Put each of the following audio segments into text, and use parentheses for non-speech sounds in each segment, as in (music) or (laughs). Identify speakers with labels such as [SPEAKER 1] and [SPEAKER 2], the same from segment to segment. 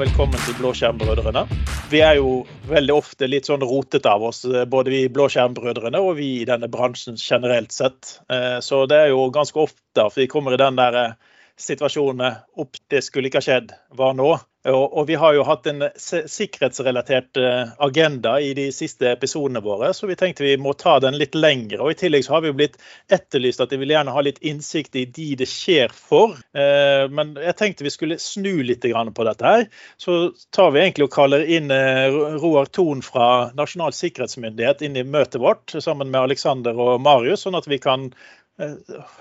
[SPEAKER 1] velkommen til Blåskjermbrødrene. Vi er jo veldig ofte litt sånn rotete av oss, både vi Blåskjermbrødrene og vi i denne bransjen generelt sett. Eh, så det er jo ganske ofte at vi kommer i den der eh, situasjonen opp det skulle ikke ha skjedd, hva nå? Og, og, vi har jo hatt en sikkerhetsrelatert eh, agenda i de siste episodene våre, så vi tenkte vi må ta den litt lengre. Og I tillegg så har vi jo blitt etterlyst at de vil gjerne ha litt innsikt i de det skjer for. Eh, men jeg tenkte vi skulle snu litt på dette her. Så tar vi egentlig og kaller inn eh, Roar Thon fra Nasjonal sikkerhetsmyndighet inn i møtet vårt sammen med Alexander og Marius, sånn at vi kan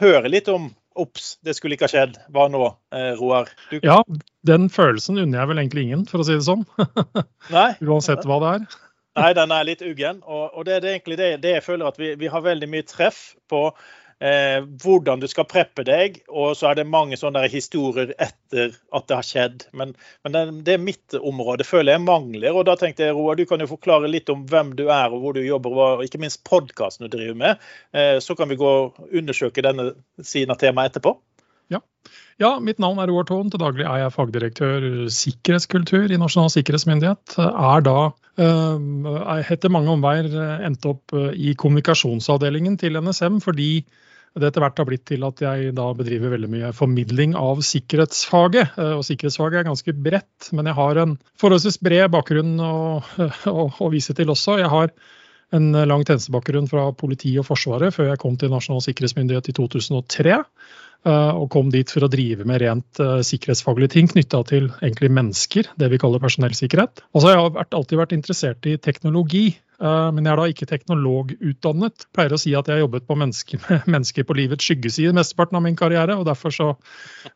[SPEAKER 1] høre litt om Ops, det skulle ikke ha skjedd. Hva nå, eh, Roar?
[SPEAKER 2] Du... Ja, den følelsen unner jeg vel egentlig ingen, for å si det sånn. (laughs) Nei. Uansett hva det er.
[SPEAKER 1] Nei, den er litt uggen. Og, og det er egentlig det, det, jeg føler at vi, vi har veldig mye treff på eh, hvordan du skal preppe deg. Og så er det mange sånne historier etter at det har skjedd. Men, men det, er mitt område, føler jeg mangler. Og da tenkte jeg, Roar, du kan jo forklare litt om hvem du er og hvor du jobber, og ikke minst podkasten du driver med. Eh, så kan vi gå og undersøke denne siden av temaet etterpå.
[SPEAKER 2] Ja. ja. mitt navn er Roar Thon. Til daglig er jeg fagdirektør sikkerhetskultur i Nasjonal sikkerhetsmyndighet. Er da, eh, etter mange omveier endt opp i kommunikasjonsavdelingen til NSM fordi det etter hvert har blitt til at jeg da bedriver veldig mye formidling av sikkerhetsfaget. Eh, og sikkerhetsfaget er ganske bredt, men jeg har en forholdsvis bred bakgrunn å, (laughs) å, å vise til også. Jeg har en lang tjenestebakgrunn fra politiet og Forsvaret før jeg kom til Nasjonal sikkerhetsmyndighet i 2003. Eh, og kom dit for å drive med rent uh, sikkerhetsfaglige ting knytta til egentlig mennesker, det vi kaller personellsikkerhet. Og så har jeg alltid vært interessert i teknologi, uh, men jeg er da ikke teknologutdannet. Pleier å si at jeg har jobbet på mennesker, (laughs) mennesker på livets skyggeside mesteparten av min karriere, og derfor så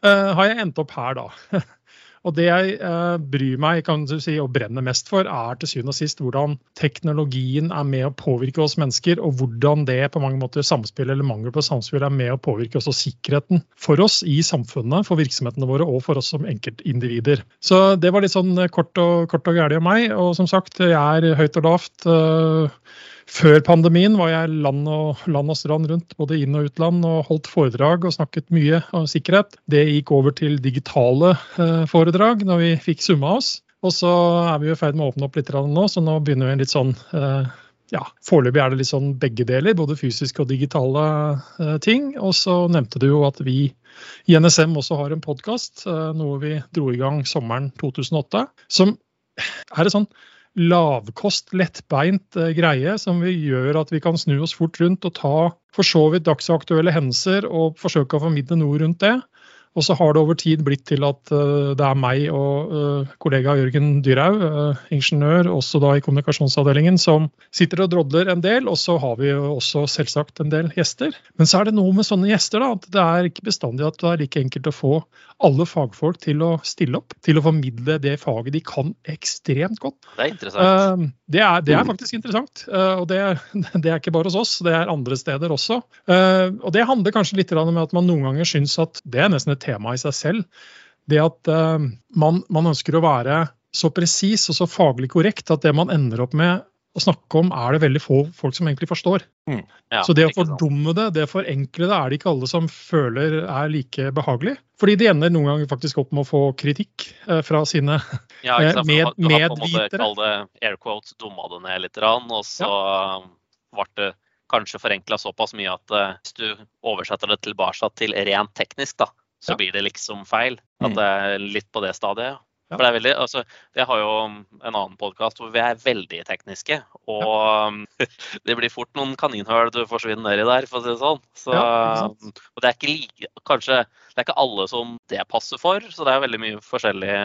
[SPEAKER 2] har jeg endt opp her, da. (laughs) Og det jeg eh, bryr meg kan du si, og brenner mest for, er til syvende og sist hvordan teknologien er med å påvirke oss mennesker, og hvordan det på mange måter samspill eller mangel på samspill er med å påvirke også sikkerheten for oss i samfunnet, for virksomhetene våre og for oss som enkeltindivider. Så det var litt sånn kort og, og gærlig om meg. Og som sagt, jeg er høyt og lavt. Øh, før pandemien var jeg land og, land og strand rundt, både inn- og utland, og holdt foredrag og snakket mye om sikkerhet. Det gikk over til digitale eh, foredrag når vi fikk summa oss. Og så er vi i ferd med å åpne opp litt nå, så nå begynner vi en litt sånn eh, ja, Foreløpig er det litt sånn begge deler, både fysiske og digitale eh, ting. Og så nevnte du jo at vi i NSM også har en podkast, noe vi dro i gang sommeren 2008. Som er det sånn lavkost, lettbeint eh, greie som vi gjør at vi kan snu oss fort rundt og ta for så vidt dagsaktuelle hendelser og forsøke å formidle noe rundt det. Og så har det over tid blitt til at uh, det er meg og uh, kollega Jørgen Dyrhaug, uh, ingeniør, også da i kommunikasjonsavdelingen, som sitter og drodler en del. Og så har vi jo også selvsagt en del gjester. Men så er det noe med sånne gjester da, at det er ikke bestandig at det er like enkelt å få alle fagfolk til å stille opp, til å formidle det faget de kan ekstremt godt.
[SPEAKER 3] Det er interessant.
[SPEAKER 2] Det er, det er faktisk interessant. Og det, (laughs) det, er ikke bare hos oss, det er andre steder også. Og det handler kanskje litt om at man noen ganger syns at det er nesten et tema i seg selv. Det at uh, man, man, ønsker å være så presis og så faglig korrekt at det man ender opp med å snakke om, er det veldig få folk som egentlig forstår. Mm. Ja, så det å fordumme det, det forenkle det, er det ikke alle som føler er like behagelig. Fordi de ender noen ganger faktisk opp med å få kritikk uh, fra sine (laughs)
[SPEAKER 3] ja, sant, med, du har, på en måte kall det air quotes, dumma det ned litt, og så ja. ble det kanskje forenkla såpass mye at hvis du oversetter det tilbake til rent teknisk, da, så blir det liksom feil. At mm. det er litt på det stadiet. For det er veldig, altså, Jeg har jo en annen podkast hvor vi er veldig tekniske. Og (laughs) det blir fort noen kaninhull du forsvinner nedi der, for å si det sånn. Så, og det er ikke like, kanskje, det er ikke alle som det passer for, så det er veldig mye forskjellig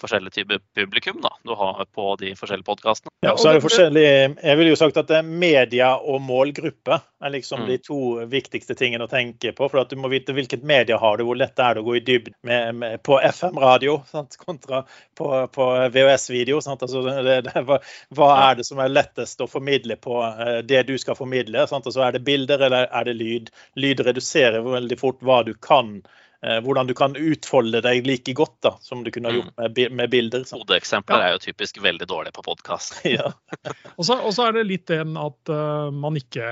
[SPEAKER 3] forskjellige typer publikum da, du har på de forskjellige podkastene.
[SPEAKER 1] Ja, så er det forskjellig, jeg ville jo sagt at media og målgruppe er liksom mm. de to viktigste tingene å tenke på. For at du må vite hvilket media har du, hvor lett det er det å gå i dybden på FM-radio kontra på, på VHS-video. Altså, hva, hva, er det som er lettest å formidle på uh, det du skal formidle? Sant? Altså, er det bilder eller er det lyd? Lyd reduserer veldig fort hva du kan Eh, hvordan du kan utfolde deg like godt da, som du kunne ha gjort mm. med, med bilder.
[SPEAKER 3] Hodeeksempler ja. er jo typisk veldig dårlige på podkast. (laughs)
[SPEAKER 1] ja. (laughs)
[SPEAKER 2] og, så, er det litt den at uh, man ikke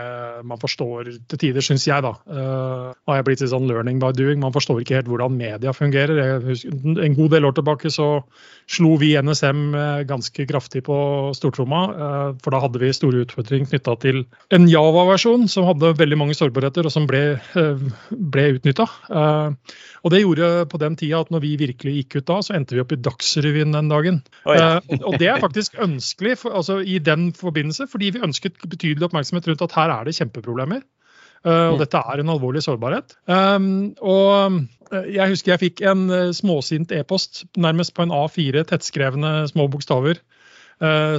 [SPEAKER 2] man forstår til tider, syns jeg, da. Uh, har jeg blitt litt sånn learning by doing. Man forstår ikke helt hvordan media fungerer. Husker, en god del år tilbake så slo vi NSM ganske kraftig på stortromma. Uh, for da hadde vi store utfordringer knytta til en Java-versjon som hadde veldig mange sårbarheter, og som ble, ble utnytta. Og det gjorde på den tida at når vi virkelig gikk ut da, så endte vi opp i Dagsrevyen den dagen. Oh, ja. uh, og det er faktisk ønskelig for, altså, i den forbindelse, fordi vi ønsket betydelig oppmerksomhet rundt at her er det kjempeproblemer. Uh, og mm. dette er en alvorlig sårbarhet. Um, og eh, jeg husker jeg fikk en småsint e-post, nærmest på en A4, tettskrevne små bokstaver, Eh,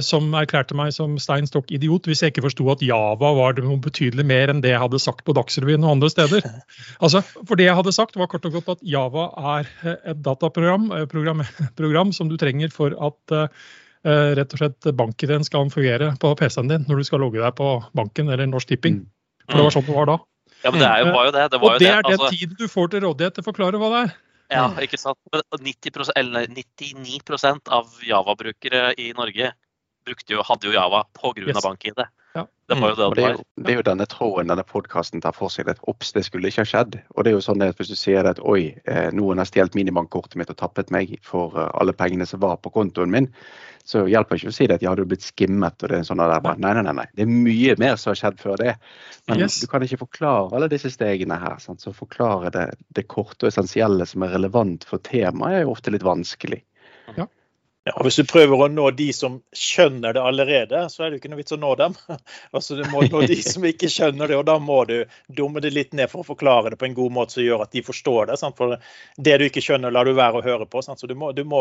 [SPEAKER 2] som erklærte meg som stein stokk idiot hvis jeg ikke forsto at Java var noe betydelig mer enn det jeg hadde sagt på Dagsrevyen og andre steder. (laughs) Altså, for det jeg hadde sagt, var kort og godt at Java er eh, et dataprogram eh, program, (laughs) program som du trenger for at uh, rett og slett banken din skal fungere på PC-en din når du skal logge deg på banken eller Norsk Tipping. Mm. For det var sånn det var da.
[SPEAKER 3] Ja, men det er jo, var jo det. det var
[SPEAKER 2] og det, er den altså... tiden du får til rådighet til å forklare hva det er.
[SPEAKER 3] Ja, mm. ikke sant. 90 eller 99% av Java-brukere i Norge jo, hadde jo Java pga. Yes. bank-ID. Ja.
[SPEAKER 4] Det, var jo det, det, er det er jo denne tråden denne podkasten tar for seg. at Ops, det skulle ikke ha skjedd. Og det er jo sånn at Hvis du sier at oi, eh, noen har stjålet minibankkortet mitt og tappet meg for eh, alle pengene som var på kontoen min, så hjelper ikke å si det at ja, du har blitt skimmet. og det er sånn der, Nei, nei, nei. nei. Det er mye mer som har skjedd før det. Men yes. du kan ikke forklare alle disse stegene her. Sant? Så forklare det, det korte og essensielle som er relevant for temaet, er jo ofte litt vanskelig.
[SPEAKER 1] Ja. Ja, og Hvis du prøver å nå de som skjønner det allerede, så er det jo ikke noe vits å nå dem. (laughs) altså Du må nå de som ikke skjønner det, og da må du dumme det litt ned for å forklare det på en god måte som gjør at de forstår det. Sant? For det du ikke skjønner, lar du være å høre på. Sant? Så du må, du må,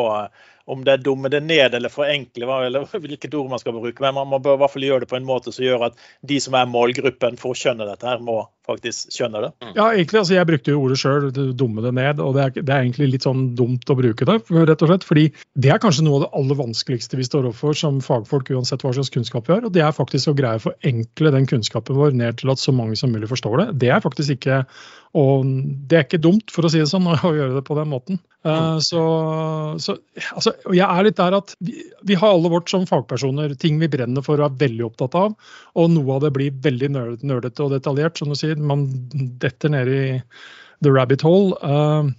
[SPEAKER 1] om det er dumme det ned eller forenkle, eller (laughs) hvilket ord man skal bruke, men man må i hvert fall gjøre det på en måte som gjør at de som er målgruppen for å skjønne dette, her, må faktisk skjønne det.
[SPEAKER 2] Mm. Ja, egentlig, altså Jeg brukte jo ordet sjøl, dumme det ned. og det er, det er, egentlig litt sånn dumt å bruke det. rett og slett, fordi Det er kanskje noe av det aller vanskeligste vi står overfor som fagfolk, uansett hva slags kunnskap vi har. og Det er faktisk å greie å forenkle den kunnskapen vår ned til at så mange som mulig forstår det. Det er faktisk ikke og det er ikke dumt, for å si det sånn, (laughs) å gjøre det på den måten. Uh, så, så altså, jeg er litt der at vi, vi, har alle vårt som fagpersoner ting vi brenner for og er veldig opptatt av. Og noe av det blir veldig nerdete og detaljert, som du sier. Man detter ned i the rabbit hole. Uh,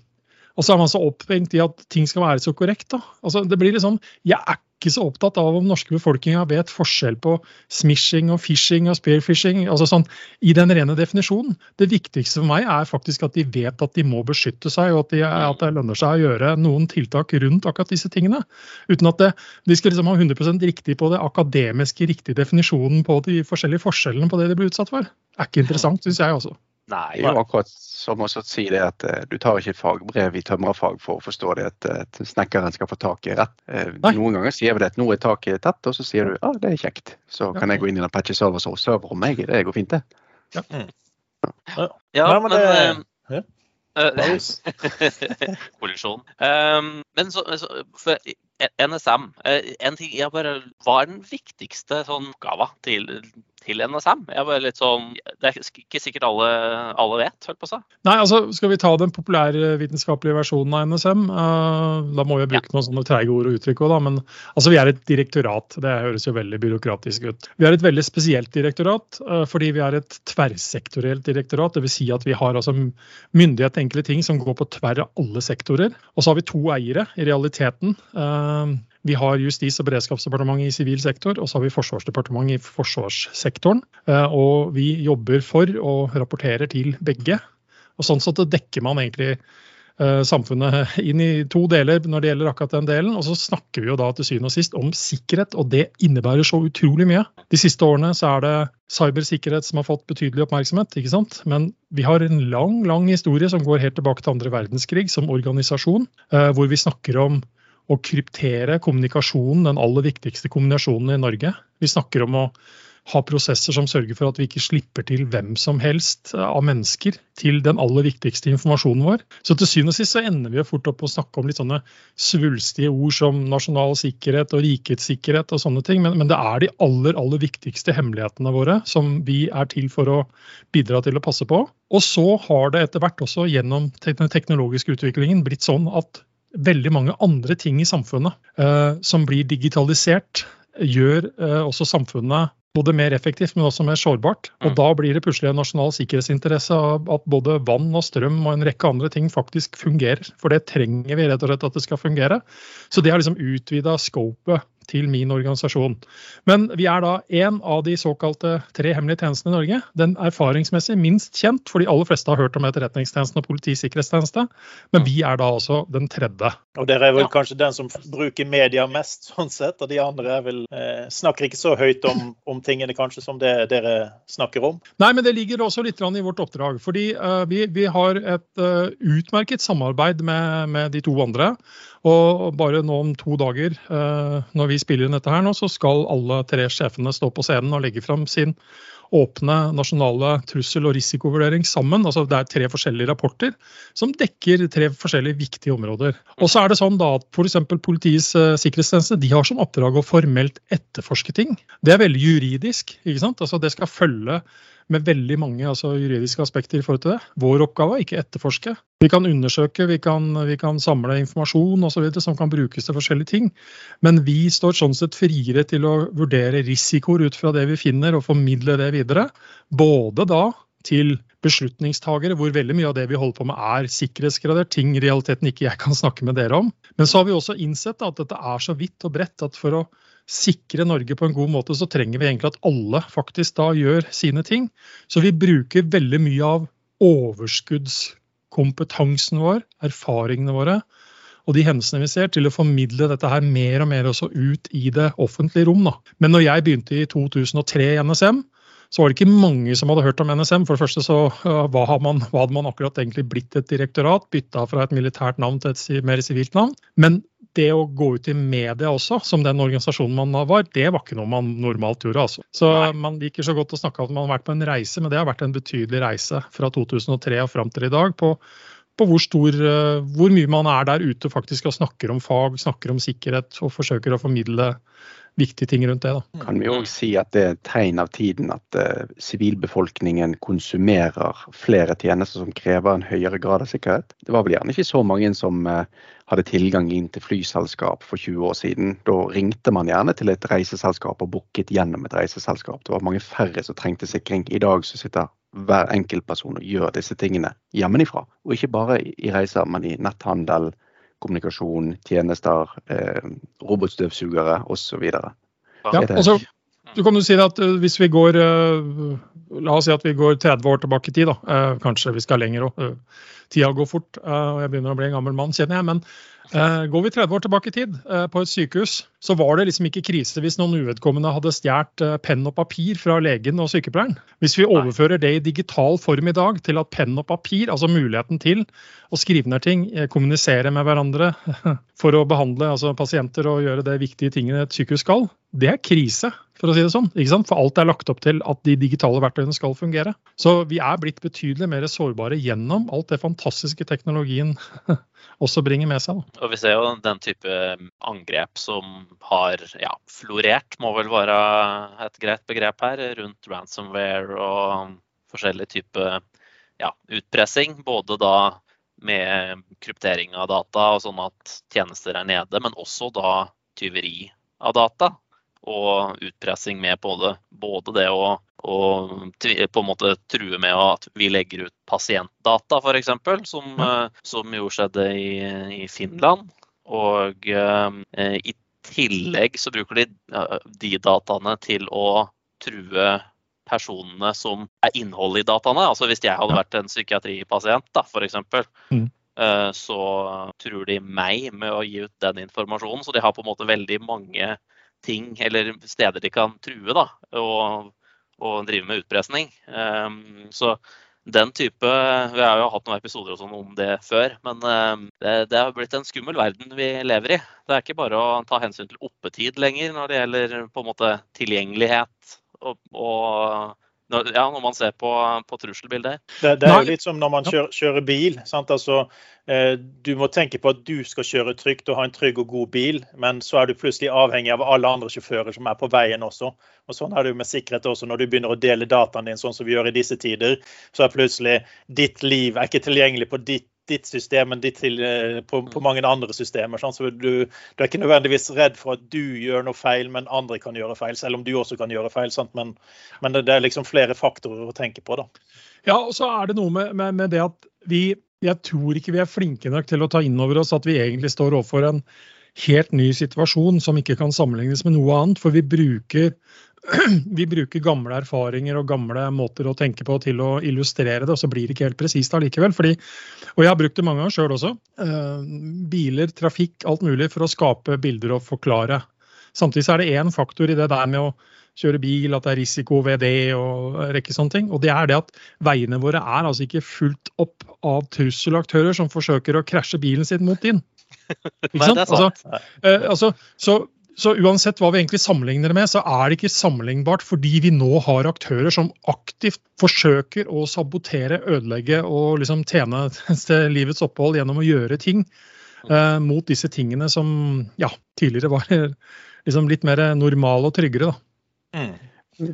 [SPEAKER 2] og så er man så opphengt i at ting skal være så korrekt. da. Altså, det blir liksom, Jeg er ikke så opptatt av om norske befolkninga vet forskjell på smishing og fishing og spearfishing. altså sånn, I den rene definisjonen. Det viktigste for meg er faktisk at de vet at de må beskytte seg, og at, de, at det lønner seg å gjøre noen tiltak rundt akkurat disse tingene. Uten at det, de skal liksom ha 100 riktig på det akademiske riktige definisjonen på de forskjellige forskjellene på det de blir utsatt for. Det er ikke interessant, syns jeg også.
[SPEAKER 4] Nei, det er jo akkurat som å si det at uh, du tar ikke fagbrev i tømrerfag for å forstå det at, at snekkeren skal få tak i rett. Uh, noen ganger sier vi det at nå er taket tett, og så sier du ja, ah, det er kjekt. Så ja. kan jeg gå inn i den patchy server som server om meg. Det går fint, det.
[SPEAKER 3] Ja, mm. ja. ja men, men det, uh, (laughs) Kollisjon. Um, men så, så, for NSM, en ting jeg bare, Hva er den viktigste sånn oppgava til til NSM. Jeg var litt sånn, Det er ikke sikkert alle, alle vet, holdt på seg.
[SPEAKER 2] Nei, altså Skal vi ta den populærvitenskapelige versjonen av NSM? Eh, da må vi bruke ja. noen sånne treige ord og uttrykk òg, da. Men altså, vi er et direktorat. Det høres jo veldig byråkratisk ut. Vi er et veldig spesielt direktorat uh, fordi vi er et tverrsektorielt direktorat. Dvs. Si at vi har altså myndighet til enkle ting som går på tverr av alle sektorer. Og så har vi to eiere i realiteten. Vi har Justis- og beredskapsdepartementet i sivil sektor, og så har vi Forsvarsdepartementet i forsvarssektoren. Eh, og vi jobber for og rapporterer til begge. Og Sånn sett dekker man egentlig eh, samfunnet inn i to deler når det gjelder akkurat den delen. Og så snakker vi jo da til syvende og sist om sikkerhet, og det innebærer så utrolig mye. De siste årene så er det cybersikkerhet som har fått betydelig oppmerksomhet, ikke sant? men vi har en lang lang historie som går helt tilbake til andre verdenskrig som organisasjon, eh, hvor vi snakker om å kryptere kommunikasjonen, den aller viktigste kombinasjonen i Norge. Vi snakker om å ha prosesser som sørger for at vi ikke slipper til hvem som helst av mennesker til den aller viktigste informasjonen vår. Så til syvende og sist så ender vi jo fort opp å snakke om litt sånne svulstige ord som nasjonal sikkerhet og rikets sikkerhet og sånne ting, men, men det er de aller, aller viktigste hemmelighetene våre som vi er til for å bidra til å passe på. Og så har det etter hvert også gjennom den teknologiske utviklingen blitt sånn at veldig mange andre ting i samfunnet eh, som blir digitalisert, gjør eh, også samfunnet både mer effektivt, men også mer sårbart. Og mm. da blir det plutselig en nasjonal sikkerhetsinteresse at både vann og strøm og en rekke andre ting faktisk fungerer. For det trenger vi rett og slett at det skal fungere. Så det har liksom utvida scopet til min organisasjon. Men vi er da én av de såkalte tre hemmelige tjenestene i Norge. Den erfaringsmessig minst kjent, for de aller fleste har hørt om Etterretningstjenesten og Politiets sikkerhetstjeneste. Men vi er da altså den tredje.
[SPEAKER 1] Og dere er vel ja. kanskje den som bruker media mest, sånn sett. Og de andre er vel, eh, snakker ikke så høyt om, om, tingene kanskje som det dere snakker om?
[SPEAKER 2] Nei, men det ligger også litt i vårt oppdrag. Fordi uh, vi, vi, har et uh, utmerket samarbeid med, med de to andre. Og bare nå om to dager, eh, når vi spiller inn dette her nå, så skal alle tre sjefene stå på scenen og legge fram sin åpne nasjonale trussel- og risikovurdering sammen. altså Det er tre forskjellige rapporter som dekker tre forskjellige viktige områder. Og så er det sånn da at f.eks. Politiets uh, sikkerhetstjeneste de har som oppdrag å formelt etterforske ting. Det er veldig juridisk. ikke sant? Altså Det skal følge med veldig mange altså, juridiske aspekter i forhold til det. Vår oppgave er ikke etterforske. Vi kan undersøke, vi kan, vi kan samle informasjon osv. som kan brukes til forskjellige ting. Men vi står sånn sett friere til å vurdere risikoer ut fra det vi finner, og formidle det videre. Både da til beslutningstagere, hvor veldig mye av det vi holder på med er sikkerhetsgradert, ting realiteten ikke jeg kan snakke med dere om. Men så har vi også innsett at dette er så vidt og bredt at for å sikre Norge på en god måte, så trenger vi egentlig at alle faktisk da gjør sine ting. Så vi bruker veldig mye av overskuddskompetansen vår, erfaringene våre og de hendelsene vi ser, til å formidle dette her mer og mer også ut i det offentlige rom. Da. Men når jeg begynte i 2003 i NSM, så var det ikke mange som hadde hørt om NSM. For det første så hva hadde man, hva hadde man akkurat egentlig blitt et direktorat, bytta fra et militært navn til et mer sivilt navn. Men det å gå ut i media også, som den organisasjonen man var, det var ikke noe man normalt gjorde. altså. Så Nei. Man liker så godt å snakke om at man har vært på en reise, men det har vært en betydelig reise fra 2003 og fram til i dag. på, på hvor, stor, eh, hvor mye man er der ute faktisk og snakker om fag, snakker om sikkerhet og forsøker å formidle viktige ting rundt det. Da.
[SPEAKER 4] Kan vi òg si at det er et tegn av tiden at uh, sivilbefolkningen konsumerer flere tjenester som krever en høyere grad av sikkerhet? Det var vel gjerne ikke så mange som uh, hadde tilgang inn til flyselskap for 20 år siden. Da ringte man gjerne til et reiseselskap og booket gjennom et reiseselskap. Det var mange færre som trengte sikring. I dag så sitter hver enkeltperson og gjør disse tingene hjemmefra. Og ikke bare i reiser, men i netthandel, kommunikasjon, tjenester, eh, robotstøvsugere osv.
[SPEAKER 2] Ja, altså, du kan jo si at uh, hvis vi går uh, La oss si at vi går 30 år tilbake i tid. da, uh, Kanskje vi skal lenger òg. Tida går fort, og jeg begynner å bli en gammel mann, kjenner jeg. men Eh, går vi 30 år tilbake i tid, eh, på et sykehus, så var det liksom ikke krise hvis noen uvedkommende hadde stjålet eh, penn og papir fra legen og sykepleieren. Hvis vi overfører det i digital form i dag til at penn og papir, altså muligheten til å skrive ned ting, kommunisere med hverandre (laughs) for å behandle altså pasienter og gjøre det viktige tingene et sykehus skal, det er krise, for å si det sånn. ikke sant? For alt er lagt opp til at de digitale verktøyene skal fungere. Så vi er blitt betydelig mer sårbare gjennom alt det fantastiske teknologien (laughs) også bringer med seg.
[SPEAKER 3] Og Vi ser jo den type angrep som har ja, florert, må vel være et greit begrep her, rundt ransomware og forskjellig type ja, utpressing. Både da med kryptering av data og sånn at tjenester er nede, men også da tyveri av data. Og utpressing med både, både det å og på en måte true med at vi legger ut pasientdata, f.eks., som. Eh, som jo skjedde i, i Finland. Og eh, i tillegg så bruker de de dataene til å true personene som er innholdet i dataene. Altså hvis jeg hadde vært en psykiatripasient, da, f.eks. Mm. Eh, så truer de meg med å gi ut den informasjonen. Så de har på en måte veldig mange ting eller steder de kan true. da, og og drive med utpresning. Ehm, så den type Vi har jo hatt noen episoder sånn om det før, men ehm, det, det har blitt en skummel verden vi lever i. Det er ikke bare å ta hensyn til oppetid lenger når det gjelder på en måte tilgjengelighet Og, og når, ja, når man ser på, på trusselbildet.
[SPEAKER 1] Det, det, er jo litt som når man kjører, kjører bil. Altså, eh, du må tenke på at du skal kjøre trygt og ha en trygg og god bil, men så er du plutselig avhengig av alle andre sjåfører som er på veien også. Og Sånn er det jo med sikkerhet også. Når du begynner å dele dataen din sånn som vi gjør i disse tider, så er plutselig ditt liv er ikke tilgjengelig på ditt ditt system enn ditt til, på, på, mange andre systemer. Sånn. Så du, du, er ikke nødvendigvis redd for at du gjør noe feil, men andre kan gjøre feil. Selv om du også kan gjøre feil. Men, men, det, er liksom flere faktorer å tenke på. da.
[SPEAKER 2] Ja, og så er det noe med, med, med det at vi jeg tror ikke vi er flinke nok til å ta inn over oss at vi egentlig står overfor en helt ny situasjon som ikke kan sammenlignes med noe annet. For vi bruker (clears throat) vi bruker gamle erfaringer og gamle måter å tenke på til å illustrere det, og så blir det ikke helt presist allikevel. Fordi, og jeg har brukt det mange ganger sjøl også. Eh, biler, trafikk, alt mulig for å skape bilder og forklare. Samtidig så er det én faktor i det der med å kjøre bil, at det er risiko ved det og rekke sånne ting. Og det er det at veiene våre er altså ikke fulgt opp av trusselaktører som forsøker å krasje bilen sin mot din.
[SPEAKER 3] Ikke sant?
[SPEAKER 2] Altså, eh, altså, så så uansett hva vi egentlig sammenligner det med, så er det ikke sammenlignbart fordi vi nå har aktører som aktivt forsøker å sabotere, ødelegge og liksom tjene (laughs) til livets opphold gjennom å gjøre ting eh, mot disse tingene som ja, tidligere var (laughs) liksom litt mer normale og tryggere. da. Mm.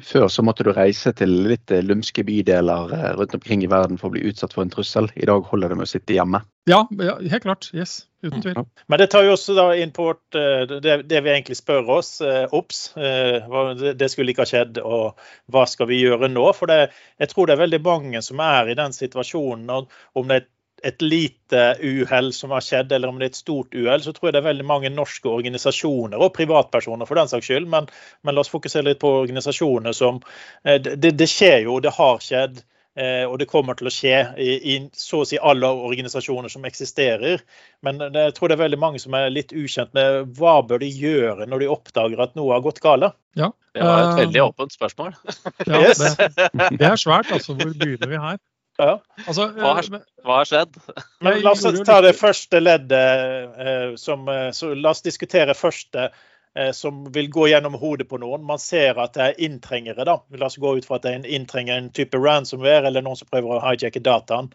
[SPEAKER 4] Før så måtte du reise til litt eh, lumske bydeler eh, rundt omkring i verden for å bli utsatt for en trussel. I dag holder det med å sitte hjemme.
[SPEAKER 2] Ja, ja helt klart. Yes. Uten tvil.
[SPEAKER 1] Men det tar jo også da inn på vårt, eh, det, det vi egentlig spør oss. Ops, det skulle ikke ha skjedd, og hva skal vi gjøre nå? For det, jeg tror det er veldig mange som er i den situasjonen. Om det er et lite uhell som har skjedd, eller om det er et stort uhell, så tror jeg det er veldig mange norske organisasjoner, og privatpersoner for den saks skyld, men, men la oss fokusere litt på organisasjoner som eh, det, det skjer jo, det har skjedd. Eh, og det kommer til å skje i, i, så å si alle organisasjoner som eksisterer. Men det, jeg tror det er veldig mange som er litt ukjent med hva bør de gjøre når de oppdager at noe har gått galt.
[SPEAKER 3] Ja, Det var et veldig åpent spørsmål. (laughs)
[SPEAKER 2] ja, det, det, er svært. altså Hvor begynner vi her?
[SPEAKER 3] Ja. Altså, hva, har, eh, hva, har, skjedd?
[SPEAKER 1] Men la oss ta det første leddet eh, som eh, så La oss diskutere første eh, som vil gå gjennom hodet på noen. Man ser at det er inntrengere. da. La oss gå ut fra at det er en inntrenger, en type ransomware eller noen som prøver å hijacke dataen.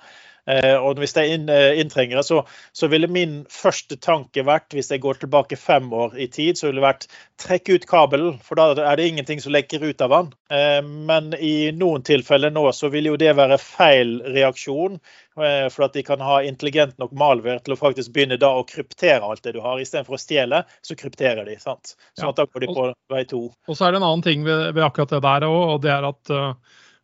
[SPEAKER 1] Eh, og hvis det er eh, inntrengere, så, så, ville min første tanke vært, hvis jeg går tilbake fem år i tid, så ville det vært trekk ut kabelen, for da er det ingenting som lekker ut av den. Eh, men i noen tilfeller nå så vil jo det være feil reaksjon. For at de kan ha intelligent nok malware til å faktisk begynne da å kryptere alt det du har. Istedenfor å stjele, så krypterer de. sant? Sånn at da går de på vei to.
[SPEAKER 2] Og så er det en annen ting ved, ved akkurat det der òg, og det er at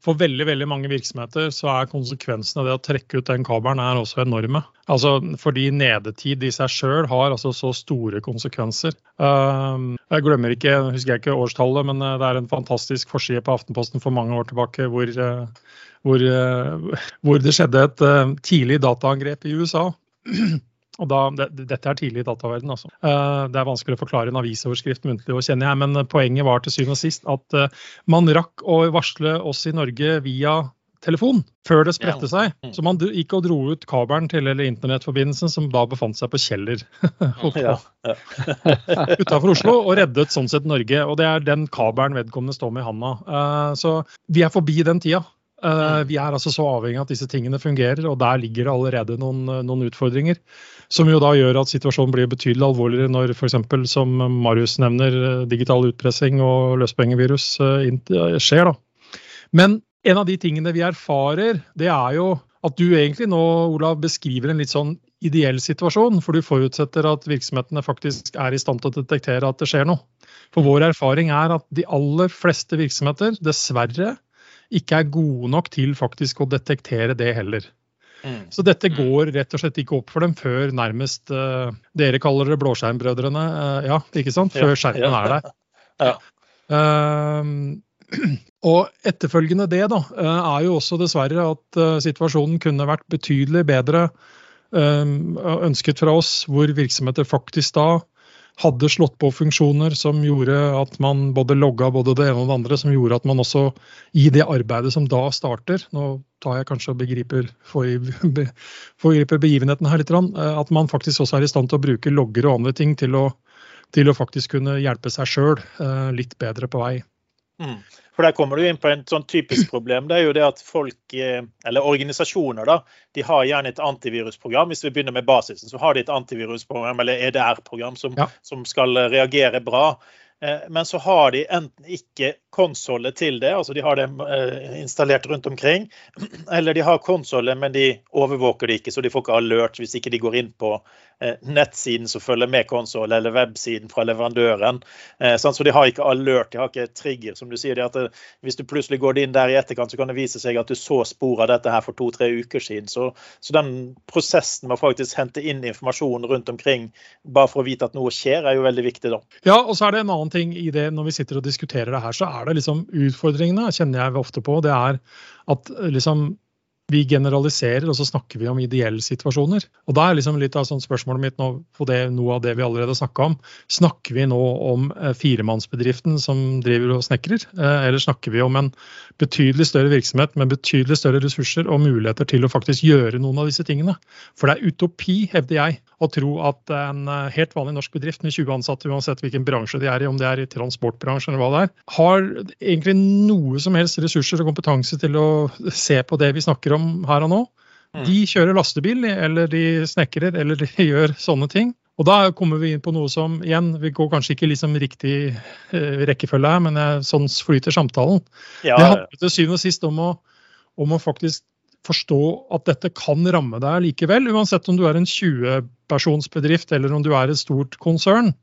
[SPEAKER 2] for veldig veldig mange virksomheter så er konsekvensene av det å trekke ut den kabelen er også enorme. Altså Fordi nedetid i seg sjøl har altså så store konsekvenser. Um, jeg glemmer ikke, husker jeg ikke årstallet, men uh, det er en fantastisk forside på Aftenposten for mange år tilbake hvor, uh, hvor, uh, hvor det skjedde et tidlig dataangrep i USA. (clears throat) Og da, det, dette er tidlig i dataverden, altså. Uh, det er vanskelig å forklare en avisoverskrift muntlig, og kjenner jeg, men poenget var til syvende og sist at uh, man rakk å varsle oss i Norge via telefon før det spredte seg. Så man gikk og dro ut kabelen til eller internettforbindelsen som da befant seg på Kjeller (laughs) (laughs) utafor Oslo, og reddet sånn sett Norge. Og det er den kabelen vedkommende står med i handa. Så vi er forbi den tida. Uh, vi er altså så avhengig av at disse tingene fungerer, og der ligger det allerede noen, noen utfordringer. Som jo da gjør at situasjonen blir betydelig alvorligere når f.eks. som Marius nevner, digital utpressing og løspengevirus uh, skjer. da. Men en av de tingene vi erfarer, det er jo at du egentlig nå, Olav, beskriver en litt sånn ideell situasjon. For du forutsetter at virksomhetene faktisk er i stand til å detektere at det skjer noe. For vår erfaring er at de aller fleste virksomheter dessverre ikke er gode nok til faktisk å detektere det heller. Mm. Så dette mm. går rett og slett ikke opp for dem før nærmest uh, Dere kaller det blåskjermbrødrene. Uh, ja, ikke sant? Før skjermen er der. Ja. Uh, og etterfølgende det da, er jo også dessverre at situasjonen kunne vært betydelig bedre ønsket fra oss, hvor virksomheter faktisk da hadde slått på funksjoner som gjorde at man både logga både det ene og det andre, som gjorde at man også i det arbeidet som da starter Nå tar jeg kanskje og begriper, forgriper (laughs) begivenheten her litt, eh, at man faktisk også er i stand til å bruke logger og andre ting til å, til å faktisk kunne hjelpe seg sjøl eh, litt bedre på vei.
[SPEAKER 1] Mm. For Der kommer du inn på en sånn typisk problem. Det er jo det at folk, eh, eller organisasjoner, da, de har gjerne et antivirusprogram. Hvis vi begynner med basisen, så har de et antivirusprogram eller EDR-program som, ja. som skal reagere bra. Eh, men så har de enten ikke konsollet til det, altså de har det eh, installert rundt omkring. (clears throat) Eller de har konsollet, men de overvåker det ikke, så de får ikke alert hvis ikke de går inn på nettsiden som følger med konsoll, eller websiden fra leverandøren. Så de har ikke alert, de har ikke trigger. Som du sier, at Hvis du plutselig går inn der i etterkant, så kan det vise seg at du så spor av dette her for to-tre uker siden. Så, så, den prosessen med å faktisk hente inn informasjon rundt omkring bare for å vite at noe skjer, er jo veldig viktig. da.
[SPEAKER 2] Ja, og så er det en annen ting i det når vi sitter og diskuterer det her, så er det liksom utfordringene, kjenner jeg ofte på. Det er at liksom vi generaliserer, og så snakker vi om ideelle situasjoner. Og da er liksom litt av sånn spørsmålet mitt nå på det, noe av det vi allerede snakka om. Snakker vi nå om eh, firemannsbedriften som driver og snekrer, eh, eller snakker vi om en betydelig større virksomhet med betydelig større ressurser og muligheter til å faktisk gjøre noen av disse tingene? For det er utopi, hevder jeg, å tro at en eh, helt vanlig norsk bedrift med 20 ansatte, uansett hvilken bransje de er i, om det er i transportbransjen eller hva det er, har egentlig noe som helst ressurser og kompetanse til å se på det vi snakker om her og nå. Mm. De kjører lastebil, eller de snekrer, eller de (laughs) gjør sånne ting. Og da kommer vi inn på noe som igjen, vi går kanskje ikke liksom riktig eh, rekkefølge her, men jeg, sånn flyter samtalen. Ja, det handler til syvende og sist om å, om å faktisk forstå at dette kan ramme deg likevel, uansett om du er en 20-personsbedrift eller om du er et stort konsern.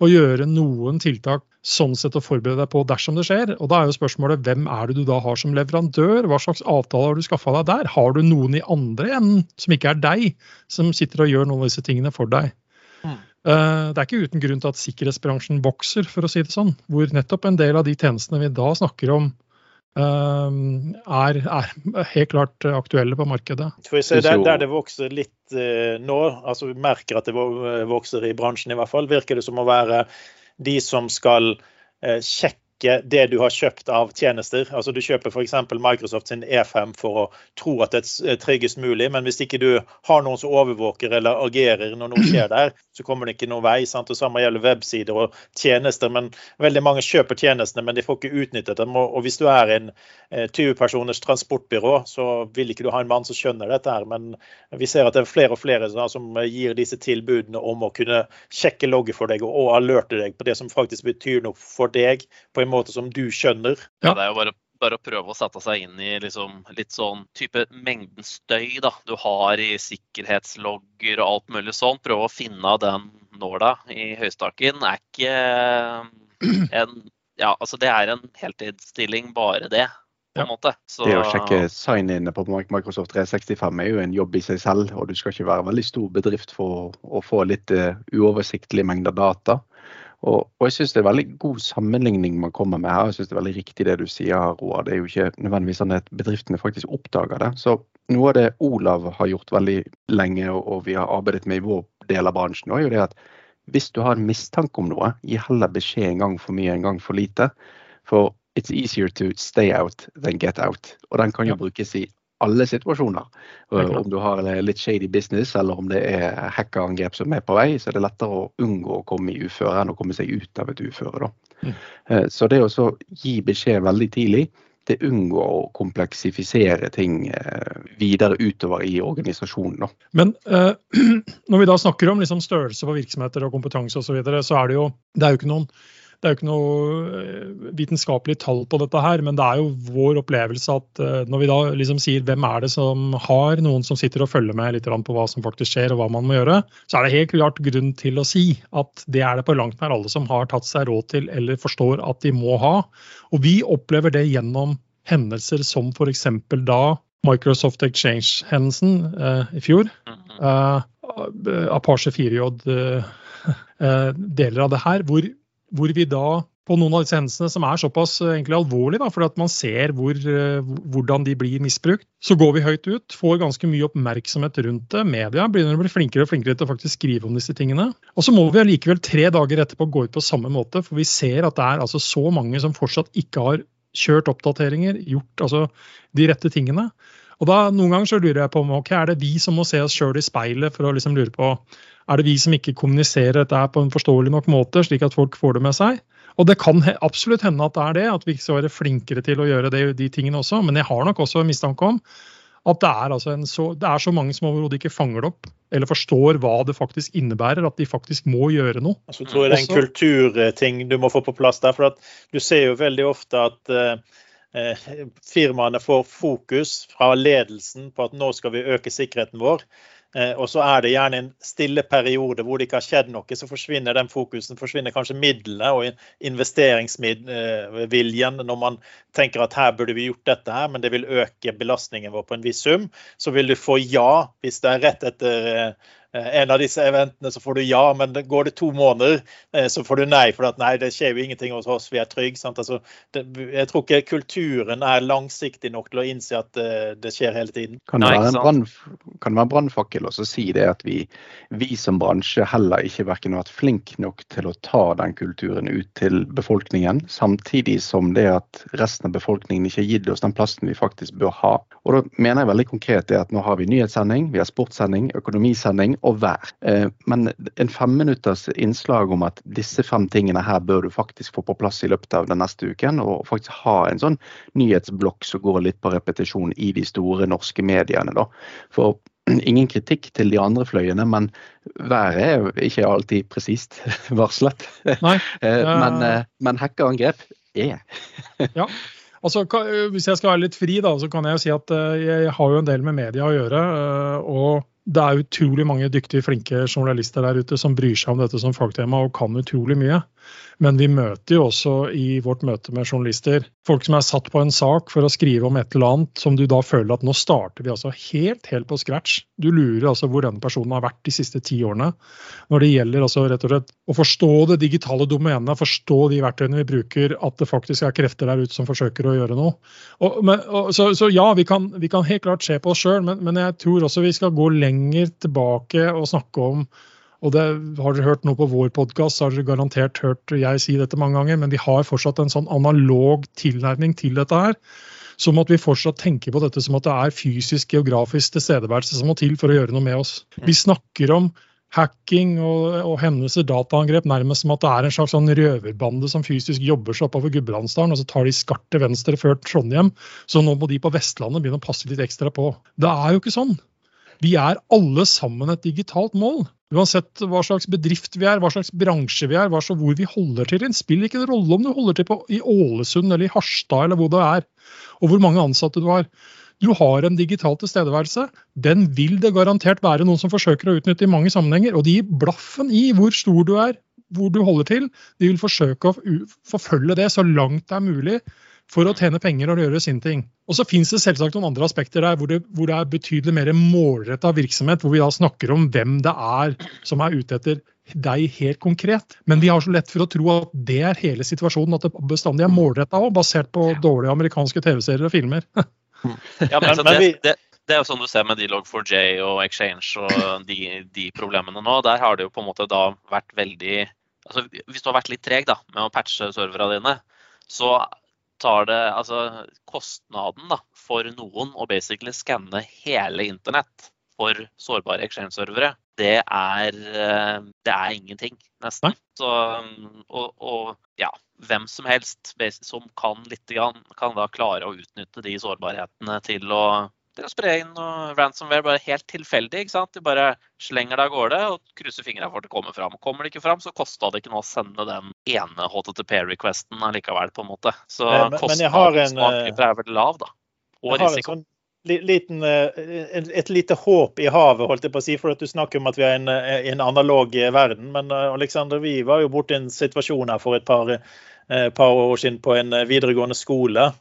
[SPEAKER 2] Og gjøre noen tiltak sånn sett å forberede deg på dersom det skjer. Og da er jo spørsmålet hvem er det du da har som leverandør? Hva slags avtale har du skaffa deg der? Har du noen i andre enden som ikke er deg, som sitter og gjør noen av disse tingene for deg? Mm. Eh, det er ikke uten grunn til at sikkerhetsbransjen vokser, for å si det sånn. Hvor nettopp en del av de tjenestene vi da snakker om, er, er, helt klart aktuelle på markedet.
[SPEAKER 1] Der, der, det vokser litt uh, nå, altså vi merker at det vokser i bransjen i hvert fall, virker det som å være de som skal uh, sjekke ikke det du har kjøpt av tjenester. Altså Du kjøper f.eks. Microsoft sin E5 for å tro at det er tryggest mulig, men hvis ikke du har noen som overvåker eller agerer når noe skjer der, så kommer det ikke noen vei. sant? Det Samme gjelder websider og tjenester. men Veldig mange kjøper tjenestene, men de får ikke utnyttet dem. Og Hvis du er en 20-personers eh, transportbyrå, så vil ikke du ha en mann som skjønner dette. her, Men vi ser at det er flere og flere som gir disse tilbudene om å kunne sjekke logget for deg og alerte deg på det som faktisk betyr noe for deg. på en en måte som du skjønner.
[SPEAKER 3] Ja, det er jo bare, bare å prøve å sette seg inn i liksom litt sånn type mengden støy da, du har i sikkerhetslogger og alt mulig sånn. Prøve å finne den nåla i høystakken er ikke (clears throat) en Ja, altså det er en heltidsstilling, bare det. på en måte.
[SPEAKER 4] Så... Det å sjekke sign-in på Microsoft 365 er jo en jobb i seg selv. Og du skal ikke være veldig stor bedrift for å få litt uh, uoversiktlig mengde data. Og, og jeg syns det er veldig god sammenligning man kommer med her. Jeg synes det er veldig riktig det du sier, Roar. Det er jo ikke nødvendigvis sånn at bedriftene faktisk oppdager det. Så noe av det Olav har gjort veldig lenge, og vi har arbeidet med i vår del av bransjen, er jo det at hvis du har en mistanke om noe, gi heller beskjed en gang for mye, en gang for lite. For it's easier to stay out than get out. Og den kan jo brukes i alle situasjoner. Om du har litt shady business eller om det er hackerangrep som er på vei, så er det lettere å unngå å komme i uføre enn å komme seg ut av et uføre. Mm. Eh, så det å gi beskjed veldig tidlig, det unngår å kompleksifisere ting eh, videre utover i organisasjonen. Da.
[SPEAKER 2] Men eh, (clears throat) når vi da snakker om liksom størrelse på virksomheter og kompetanse osv., så, videre, så er det jo, det er jo ikke noen det er jo ikke noe eh, vitenskapelig tall på dette her, men det er jo vår opplevelse at eh, når vi da liksom sier hvem er det som har noen som sitter og følger med litt på hva som faktisk skjer og hva man må gjøre, så er det helt klart grunn til å si at det er det på langt nær alle som har tatt seg råd til eller forstår at de må ha. Og vi opplever det gjennom hendelser som f.eks. da Microsoft Exchange-hendelsen eh, i fjor. Eh, Apache 4J eh, (laughs) eh, deler av det her, hvor hvor vi da på noen av disse hendelsene som er såpass eh, egentlig alvorlige, da, fordi at man ser hvor, eh, hvordan de blir misbrukt, så går vi høyt ut, får ganske mye oppmerksomhet rundt det. Media begynner å bli flinkere og flinkere til å faktisk skrive om disse tingene. Og så må vi allikevel tre dager etterpå gå ut på samme måte, for vi ser at det er altså så mange som fortsatt ikke har kjørt oppdateringer, gjort altså de rette tingene. Og da Noen ganger så lurer jeg på om ok, er det vi som må se oss sjøl i speilet for å liksom lure på er det vi som ikke kommuniserer dette på en forståelig nok måte, slik at folk får det med seg? Og det kan absolutt hende at det er det, at vi ikke skal være flinkere til å gjøre det, de tingene også. Men jeg har nok også mistanke om at det er, altså så, det er så mange som overhodet ikke fanger det opp eller forstår hva det faktisk innebærer, at de faktisk må gjøre noe.
[SPEAKER 1] Altså, jeg tror det er en kulturting du må få på plass der. for Du ser jo veldig ofte at uh firmaene får fokus fra ledelsen på at nå skal vi øke sikkerheten vår. Eh, og så er det gjerne en stille periode hvor det ikke har skjedd noe, så forsvinner den fokusen. Forsvinner kanskje midlene og investeringsviljen når man tenker at her burde vi gjort dette her, men det vil øke belastningen vår på en viss sum. Så vil du få ja hvis det er rett etter eh, Eh, en av disse eventene så får du ja, men går det to måneder, eh, så får du nei. For at nei, det skjer jo ingenting hos oss, vi er trygge. Altså, det, jeg tror ikke kulturen er langsiktig nok til å innse at det, eh, det skjer hele tiden.
[SPEAKER 4] Kan det være en brannfakkel å si det at vi, vi, som bransje heller ikke verken har vært flink nok til å ta den kulturen ut til befolkningen, samtidig som det at resten av befolkningen ikke har gitt oss den plassen vi faktisk bør ha. Og da mener jeg veldig konkret det at nå har vi nyhetssending, vi har sportssending, økonomisending og vær. Eh, men en femminutters innslag om at disse fem tingene her bør du faktisk få på plass i løpet av den neste uken, og faktisk ha en sånn nyhetsblokk som går litt på repetisjon i de store norske mediene. da. For (clears throat) ingen kritikk til de andre fløyene, men været er jo ikke alltid presist (laughs) varslet. Nei, eh, men, eh, men hackerangrep er. (laughs)
[SPEAKER 2] ja. Altså, Hvis jeg skal være litt fri, da, så kan jeg jo si at jeg har jo en del med media å gjøre. og det er utrolig mange dyktige, flinke journalister der ute som bryr seg om dette som fagtema og kan utrolig mye. Men vi møter jo også i vårt møte med journalister folk som er satt på en sak for å skrive om et eller annet som du da føler at nå starter vi altså helt, helt på scratch. Du lurer altså hvor denne personen har vært de siste ti årene. Når det gjelder altså rett og slett å forstå det digitale domenet, forstå de verktøyene vi bruker, at det faktisk er krefter der ute som forsøker å gjøre noe. Og, men, og, så, så, ja, vi kan, vi kan, helt klart se på oss sjøl, men, men jeg tror også vi skal gå lenger tilbake og snakke om og det Har dere hørt noe på vår podkast, har dere garantert hørt jeg si dette mange ganger, men vi har fortsatt en sånn analog tilnærming til dette her. Som at vi fortsatt tenker på dette som at det er fysisk, geografisk tilstedeværelse som må til for å gjøre noe med oss. Vi snakker om hacking og, og hendelser, dataangrep, nærmest som at det er en slags sånn røverbande som fysisk jobber seg oppover Gudbrandsdalen, og så tar de skart til venstre før Trondheim. Så nå må de på Vestlandet begynne å passe litt ekstra på. Det er jo ikke sånn. Vi er alle sammen et digitalt mål. Uansett hva slags bedrift vi er, hva slags bransje vi er, hva så hvor vi holder til. Det spiller ikke en rolle om du holder til på, i Ålesund eller i Harstad eller hvor det er, og hvor mange ansatte du har. Du har en digital tilstedeværelse. Den vil det garantert være noen som forsøker å utnytte i mange sammenhenger. Og de gir blaffen i hvor stor du er, hvor du holder til. De vil forsøke å forfølge det så langt det er mulig for å tjene penger og gjøre sin ting. Og så finnes det selvsagt noen andre aspekter der hvor det, hvor det er betydelig mer målretta virksomhet, hvor vi da snakker om hvem det er som er ute etter deg helt konkret. Men vi har så lett for å tro at det er hele situasjonen, at det bestandig er målretta òg, basert på dårlige amerikanske TV-serier og filmer. (laughs)
[SPEAKER 3] ja, men, men det, det, det, er jo sånn du ser med D-Log4j og Exchange og de, de, problemene nå. Der har det jo på en måte da vært veldig altså Hvis du har vært litt treg da, med å patche serverne dine, så tar det altså kostnaden da, for noen å basically skanne hele internett for sårbare exchange-servere, det eh, det er ingenting, nesten. Så, og, og, ja, hvem som helst som kan litt, kan da klare å utnytte de sårbarhetene til å til å spre inn noe ransomware bare helt tilfeldig. ikke sant? De bare slenger det av gårde og krysser fingra for at det kommer fram. Kommer det ikke fram, så kosta det ikke noe å sende den ene HTTP-requesten allikevel, på en måte. Så kostnaden eh, er veldig lav, da. Og risiko. Sånn
[SPEAKER 1] liten, eh, et lite håp i havet, holdt jeg på å si, for at du snakker om at vi er i en, eh, en, analog verden. Men Alexander, vi var jo borti en situasjon her for et par, par år siden på en videregående skole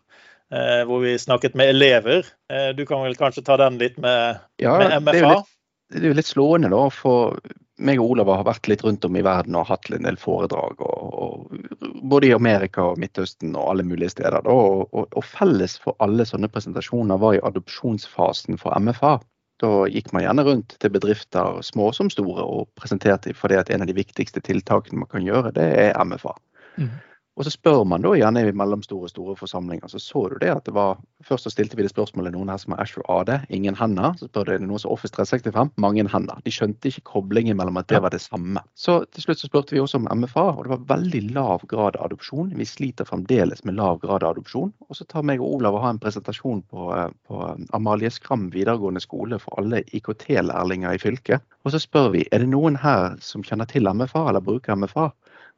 [SPEAKER 1] hvor vi snakket med elever. Eh, du kan vel kanskje ta den litt med, ja, med MFA? Det er, litt,
[SPEAKER 4] det er jo litt slående, da. For meg og Olav har vært litt rundt om i verden og hatt en del foredrag. Og, og, både i Amerika og Midtøsten og alle mulige steder. Da, og, og, felles for alle sånne presentasjoner var i adopsjonsfasen for MFA. Da gikk man gjerne rundt til bedrifter, små som store, og presenterte for det at en av de viktigste tiltakene man kan gjøre, det er MFA. Mm. Og så spør man da gjerne i mellomstore og store forsamlinger. Så så du det at det var Først så stilte vi det spørsmålet noen her som har Ashore AD, ingen hender. Så spør du er det noen som Office 365, mange hender. De skjønte ikke koblingen mellom at det var det samme. Så til slutt så spurte vi også om MFA, og det var veldig lav grad av adopsjon. Vi sliter fremdeles med lav grad av adopsjon. Og så tar meg og Olav og har en presentasjon på, eh, på Amalie Skram videregående skole for alle IKT-lærlinger i fylket. Og så spør vi er det noen her som kjenner til MFA eller bruker MFA.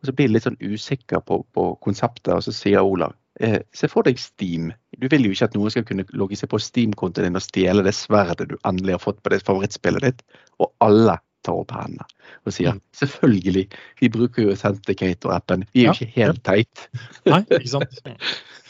[SPEAKER 4] Og så blir jeg litt sånn usikker på, på konseptet, og så sier Olav eh, se for deg Steam. Du vil jo ikke at noen skal kunne logge seg på Steam-kontoen din og stjele det sverdet du endelig har fått på det favorittspillet ditt. Og alle tar opp hendene og sier mm. selvfølgelig, vi bruker jo Authenticator-appen. Vi er jo ja. ikke helt teit.
[SPEAKER 2] Nei, ikke sant. (laughs)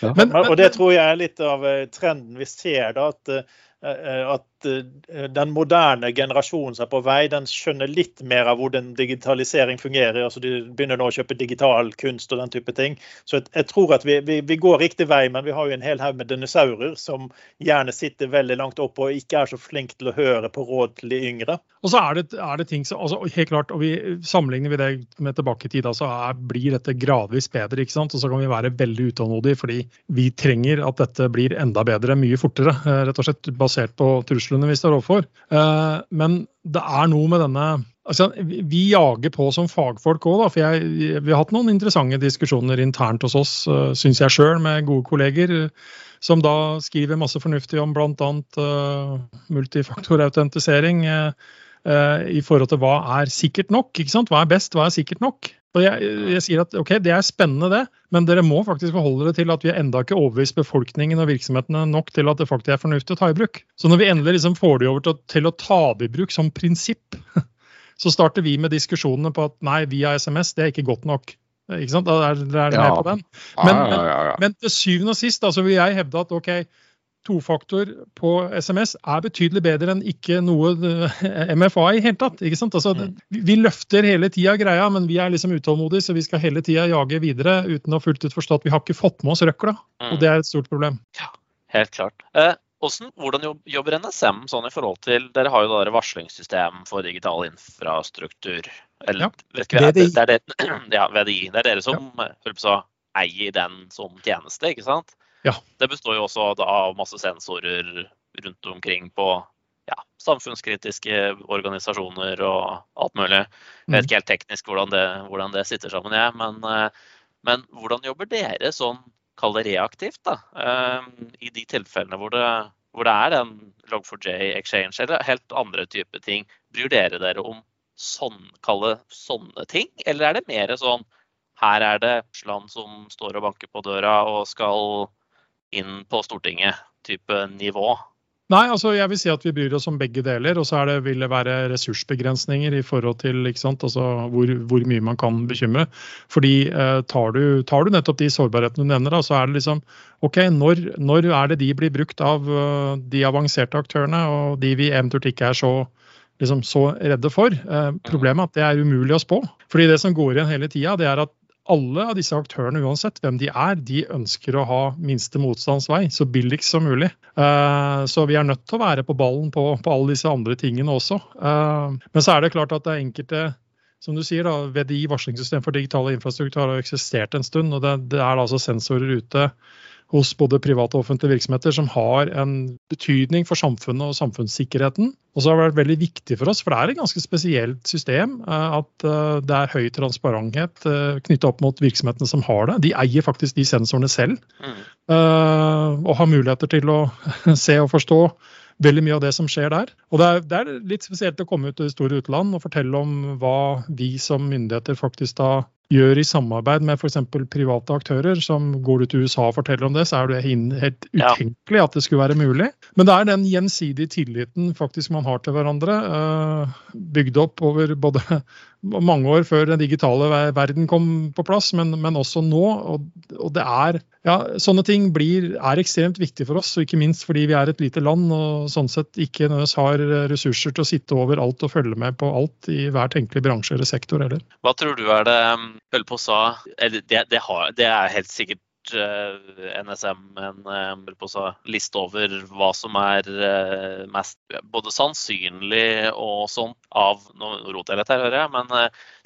[SPEAKER 1] ja. men, men, og det tror jeg er litt av eh, trenden vi ser. da, at eh, at eh, den moderne generasjonen som er på vei, den skjønner litt mer av hvordan digitalisering fungerer. altså De begynner nå å kjøpe digital kunst og den type ting. Så jeg, tror at vi, vi, vi, går riktig vei, men vi har jo en hel haug med dinosaurer som gjerne sitter veldig langt oppe og ikke er så flinke til å høre på råd til de yngre.
[SPEAKER 2] Og så er det, er det ting som, altså helt klart, og vi Sammenligner vi det med tilbake i tid, så er, blir dette gradvis bedre. ikke sant? Og så kan vi være veldig utålmodige fordi vi trenger at dette blir enda bedre mye fortere. Eh, rett og slett basert på truslene vi står overfor. Eh, men det er noe med denne altså, Vi jager på som fagfolk òg, for jeg, vi har hatt noen interessante diskusjoner internt hos oss, eh, syns jeg sjøl, med gode kolleger. Som da skriver masse fornuftig om bl.a. Uh, multifaktorautentisering. Uh, i forhold til hva er sikkert nok. ikke sant? Hva er best, hva er sikkert nok? Og jeg, jeg, sier at ok, Det er spennende, det, men dere må faktisk forholde dere til at vi enda ikke overbevist befolkningen og virksomhetene nok til at det faktisk er fornuftig å ta i bruk. Så når vi endelig liksom får det over til, til, å ta det i bruk som prinsipp, (laughs) så starter vi med diskusjonene på at nei, via SMS det er ikke godt nok. Ikke sant? Da er dere med på den. Men, men, men, til syvende og sist altså, vil jeg hevde at ok, tofaktor på SMS er betydelig bedre enn ikke noe eh, MFA i hele tatt. ikke sant? Altså, mm. Vi løfter hele tida greia, men vi er liksom utålmodige, så vi skal hele tida jage videre uten å fullt ut forstå at vi har ikke fått med oss røkla. Og mm. det er et stort problem.
[SPEAKER 3] Ja, helt klart. Eh, hvordan, hvordan jobber NSM sånn i forhold til Dere har jo da varslingssystem for digital infrastruktur. Eller, ja, ikke, VDI. Det, er det, (clears throat) ja, VDI. Det er dere som ja. på, eier den som tjeneste, ikke sant?
[SPEAKER 2] Ja.
[SPEAKER 3] Det består jo også av masse sensorer rundt omkring på ja, samfunnskritiske organisasjoner og alt mulig. Jeg vet mm. ikke helt teknisk hvordan det, hvordan det sitter sammen, jeg. Men, eh, men, hvordan jobber dere sånn, kall det reaktivt, da? Eh, I de tilfellene hvor det, hvor det er en Log4j exchange eller helt andre typer ting. Bryr dere dere om sånn, kalle sånne ting, eller er det mer sånn her er det Sland som står og banker på døra og skal inn på Stortinget-type nivå?
[SPEAKER 2] Nei, altså jeg vil si at vi bryr oss om begge deler. Og så vil det være ressursbegrensninger i forhold til altså hvor, hvor, mye man kan bekymre. Fordi eh, tar, du, tar, du, nettopp de sårbarhetene du nevner, da, så er det liksom OK, når, når, er det de blir brukt av uh, de avanserte aktørene, og de vi eventuelt ikke er så, liksom, så redde for? Eh, problemet er at det er umulig å spå. Fordi det som går igjen hele tida, det er at alle av disse aktørene, uansett hvem de er, de ønsker å ha minste motstands vei, så billigst som mulig. Uh, så vi er nødt til å være på ballen på, på alle disse andre tingene også. Uh, men så er det klart at det er enkelte som du sier, da, VDI, varslingssystem for digitale infrastruktur, har eksistert en stund. og det, det er altså sensorer ute hos både private og offentlige virksomheter som har en betydning for samfunnet og samfunnssikkerheten. Og så har det vært veldig viktig for oss, for det er et ganske spesielt system, eh, at eh, det er høy transparenthet knytta knyttet opp mot virksomhetene som har det. De eier faktisk de sensorene selv, mm. og har muligheter til å (laughs) se og forstå veldig mye av det som skjer der. Og det er, det er litt spesielt å komme ut til det store utland og fortelle om hva vi som myndigheter faktisk da gjør i samarbeid med f.eks. private aktører, som går du til USA og forteller om det, så er det helt utenkelig at det skulle være mulig. Men det er den gjensidige tilliten faktisk man har til hverandre, eh, bygd opp over både (laughs) mange år før den digitale verden kom på plass, men, men også nå. Og, og, det er ja, Sånne ting blir, er ekstremt viktig for oss, og ikke minst fordi vi er et lite land og sånn sett ikke nødvendigvis har ressurser til å sitte over alt og følge med på alt i hver tenkelig bransje eller sektor heller.
[SPEAKER 3] Hva tror du er det Ølpo sa det, det, har, det, er helt sikkert NSM en liste over hva som er mest både sannsynlig og sånn av Nå roter jeg litt her, hører jeg, men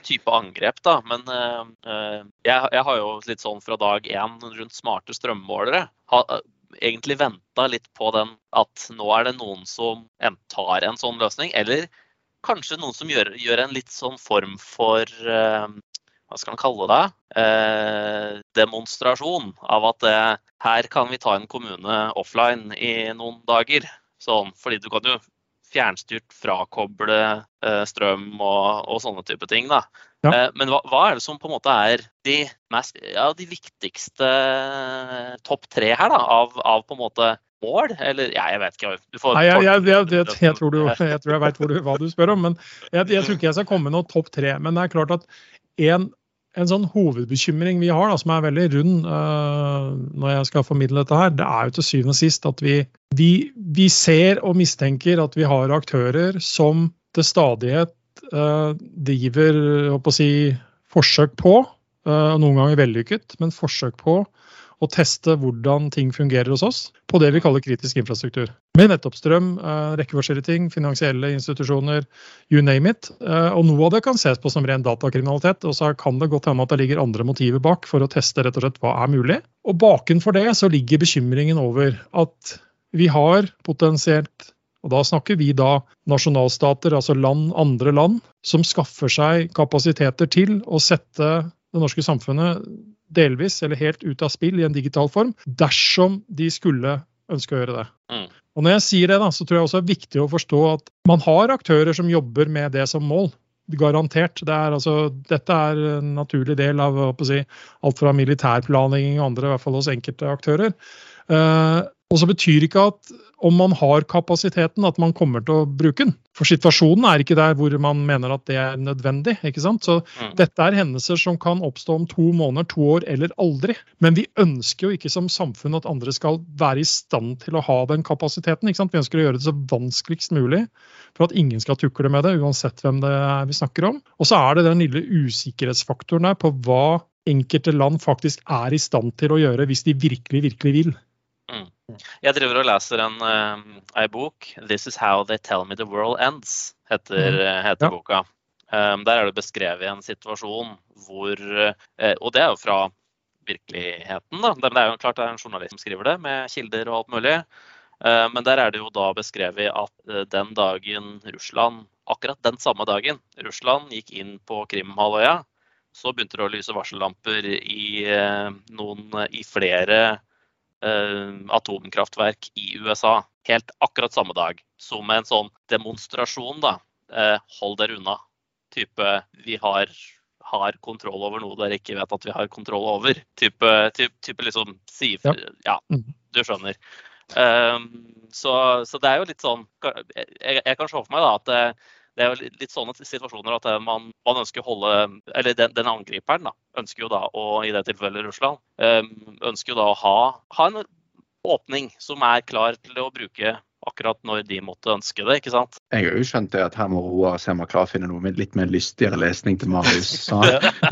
[SPEAKER 3] type angrep, da. Men jeg, jeg har jo litt sånn fra dag én rundt smarte strømmålere. Ha, egentlig venta litt på den at nå er det noen som tar en sånn løsning, eller kanskje noen som gjør, gjør en litt sånn form for eh, hva skal man kalle det? Eh, demonstrasjon av at eh, her kan vi ta en kommune offline i noen dager. Sånn, fordi du kan jo fjernstyrt frakoble eh, strøm og, og, sånne type ting. Da. Ja. Eh, men hva, hva, er det som på en måte er de, mest, ja, de viktigste eh, topp tre her da, av, av, på en måte mål? Eller ja, jeg vet ikke.
[SPEAKER 2] Nei, jeg, jeg, jeg, jeg, tror du, jeg tror jeg veit hva du spør om. men jeg, tror ikke jeg skal komme med noe topp tre. Men det er klart at en, en sånn hovedbekymring vi har, da, som er veldig rund uh, når jeg skal formidle dette her, det er jo til syvende og sist at vi, vi, vi ser og mistenker at vi har aktører som til stadighet uh, driver å si, forsøk på, uh, noen ganger vellykket, men forsøk på og teste hvordan ting fungerer hos oss på det vi kaller kritisk infrastruktur. Med nettopp strøm, eh, rekke ting, finansielle institusjoner, you name it. Eh, og noe av det kan ses på som ren datakriminalitet, og så kan det godt hende at det ligger andre motiver bak for å teste rett og slett hva er mulig. Og bakenfor det så ligger bekymringen over at vi har potensielt og Da snakker vi da nasjonalstater, altså land, andre land, som skaffer seg kapasiteter til å sette det norske samfunnet delvis eller helt ut av spill i en digital form, dersom de skulle ønske å gjøre det. Mm. Og Når jeg sier det, da, så tror jeg også det er viktig å forstå at man har aktører som jobber med det som mål. Garantert. Det er, altså, dette er en naturlig del av si, alt fra militærplanlegging og andre, i hvert fall hos enkelte aktører. Uh, og så betyr ikke at om man har kapasiteten, at man kommer til å bruke den. For situasjonen er ikke der hvor man mener at det er nødvendig. ikke sant? Så mm. dette er hendelser som kan oppstå om to måneder, to år eller aldri. Men vi ønsker jo ikke som samfunn at andre skal være i stand til å ha den kapasiteten. ikke sant? Vi ønsker å gjøre det så vanskeligst mulig for at ingen skal tukle med det, uansett hvem det er vi snakker om. Og så er det den lille usikkerhetsfaktoren der på hva enkelte land faktisk er i stand til å gjøre hvis de virkelig, virkelig vil.
[SPEAKER 3] Mm. Jeg driver og leser en, uh, ei bok. 'This is how they tell me the world ends', heter, mm. heter ja. boka. Um, der er det beskrevet en situasjon hvor Og det er jo fra virkeligheten, da. Det er jo klart det er en journalist som skriver det, med kilder og alt mulig. Uh, men der er det jo da beskrevet at den dagen Russland, akkurat den samme dagen Russland gikk inn på Krimhalvøya, så begynte det å lyse varsellamper i, noen, i flere Eh, atomkraftverk i USA helt akkurat samme dag. Som en sånn demonstrasjon, da. Eh, hold dere unna. Type vi har, har, kontroll over noe dere ikke vet at vi har kontroll over. Type, type, type liksom si ja. ja, mm. du skjønner. Um, så, så, det er jo litt sånn Jeg, jeg kan se for meg da at det er jo litt sånne situasjoner at man, man ønsker å holde Eller den, den, angriperen da, ønsker jo da, å, i det tilfellet Russland, ønsker jo da å ha, ha en åpning som er klar til å bruke akkurat når de måtte ønske det. ikke sant?
[SPEAKER 4] Jeg har jo skjønt det at her må Roar se om han klarer å finne noe med litt mer lystigere lesning til Marius. (laughs)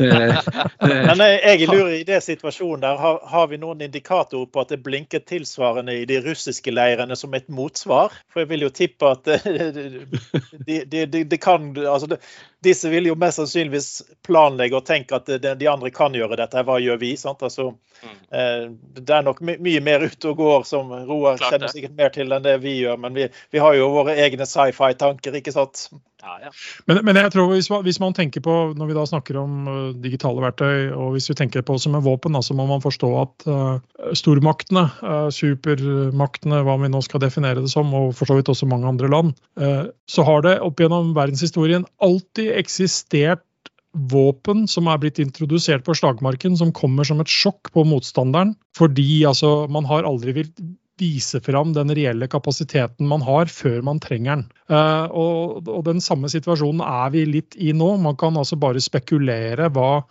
[SPEAKER 1] Men jeg lurer i det situasjonen der, har, har, vi noen indikator på at det blinker tilsvarende i de russiske leirene som et motsvar? For jeg vil jo tippe at (laughs) de, de, de, de kan altså Disse vil jo mest sannsynligvis planlegge og tenke at de andre kan gjøre dette. Hva gjør vi? Altså, mm. Eh, det er nok mye mer ute og går, som Roar kjenner sikkert mer til enn det vi gjør, men vi, vi har jo våre egne sci-fi-tanker, ikke sant?
[SPEAKER 2] Ja, ja. Men, men, jeg tror hvis man, hvis man, tenker på, når vi da snakker om uh, digitale verktøy, og hvis vi tenker på det som en våpen, så må man forstå at uh, stormaktene, uh, supermaktene, hva vi nå skal definere det som, og for så vidt også mange andre land, så har det opp gjennom verdenshistorien alltid eksistert våpen som er blitt introdusert på slagmarken, som kommer som et sjokk på motstanderen. Fordi altså, man har aldri vise fram den reelle kapasiteten man har, før man trenger den. Uh, og, og, Den samme situasjonen er vi litt i nå. Man kan altså bare spekulere hva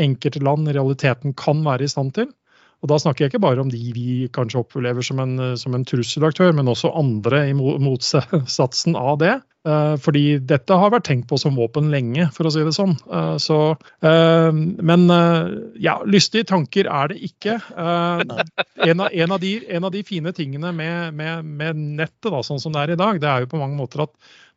[SPEAKER 2] enkelte land i realiteten kan være i stand til. Og da snakker jeg ikke bare om de vi kanskje opplever som en, som en trusselaktør, men også andre i motsatsen av det. Uh, fordi dette har vært tenkt på som våpen lenge, for å si det sånn. Uh, så, uh, men ja, lystige tanker er det ikke. En av, en, av de, en, av, de, fine tingene med, med, med nettet, da, sånn som det er i dag, det er jo på mange måter at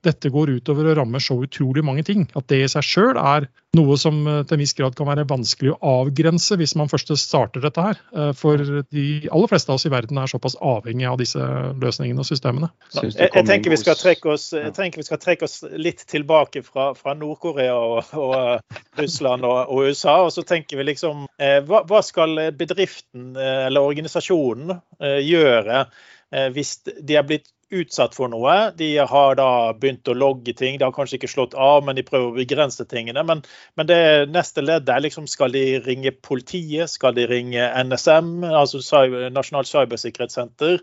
[SPEAKER 2] dette går utover å ramme så utrolig mange ting. At det i seg sjøl er noe som eh, til en viss grad kan være vanskelig å avgrense hvis man først starter dette her. Eh, for de aller fleste av oss i verden er såpass avhengig av disse løsningene og systemene.
[SPEAKER 1] Jeg, jeg, tenker vi skal trekke oss, vi skal trekke oss litt tilbake fra, fra Nord-Korea og, og, eh, Russland og, og, USA. Og så tenker vi liksom hva, hva skal bedriften eller organisasjonen gjøre hvis de er blitt utsatt for noe. De har da begynt å logge ting. De har kanskje ikke slått av, men de prøver å begrense tingene. Men, men det neste leddet er liksom skal de ringe politiet? Skal de ringe NSM, altså Nasjonalt cybersikkerhetssenter?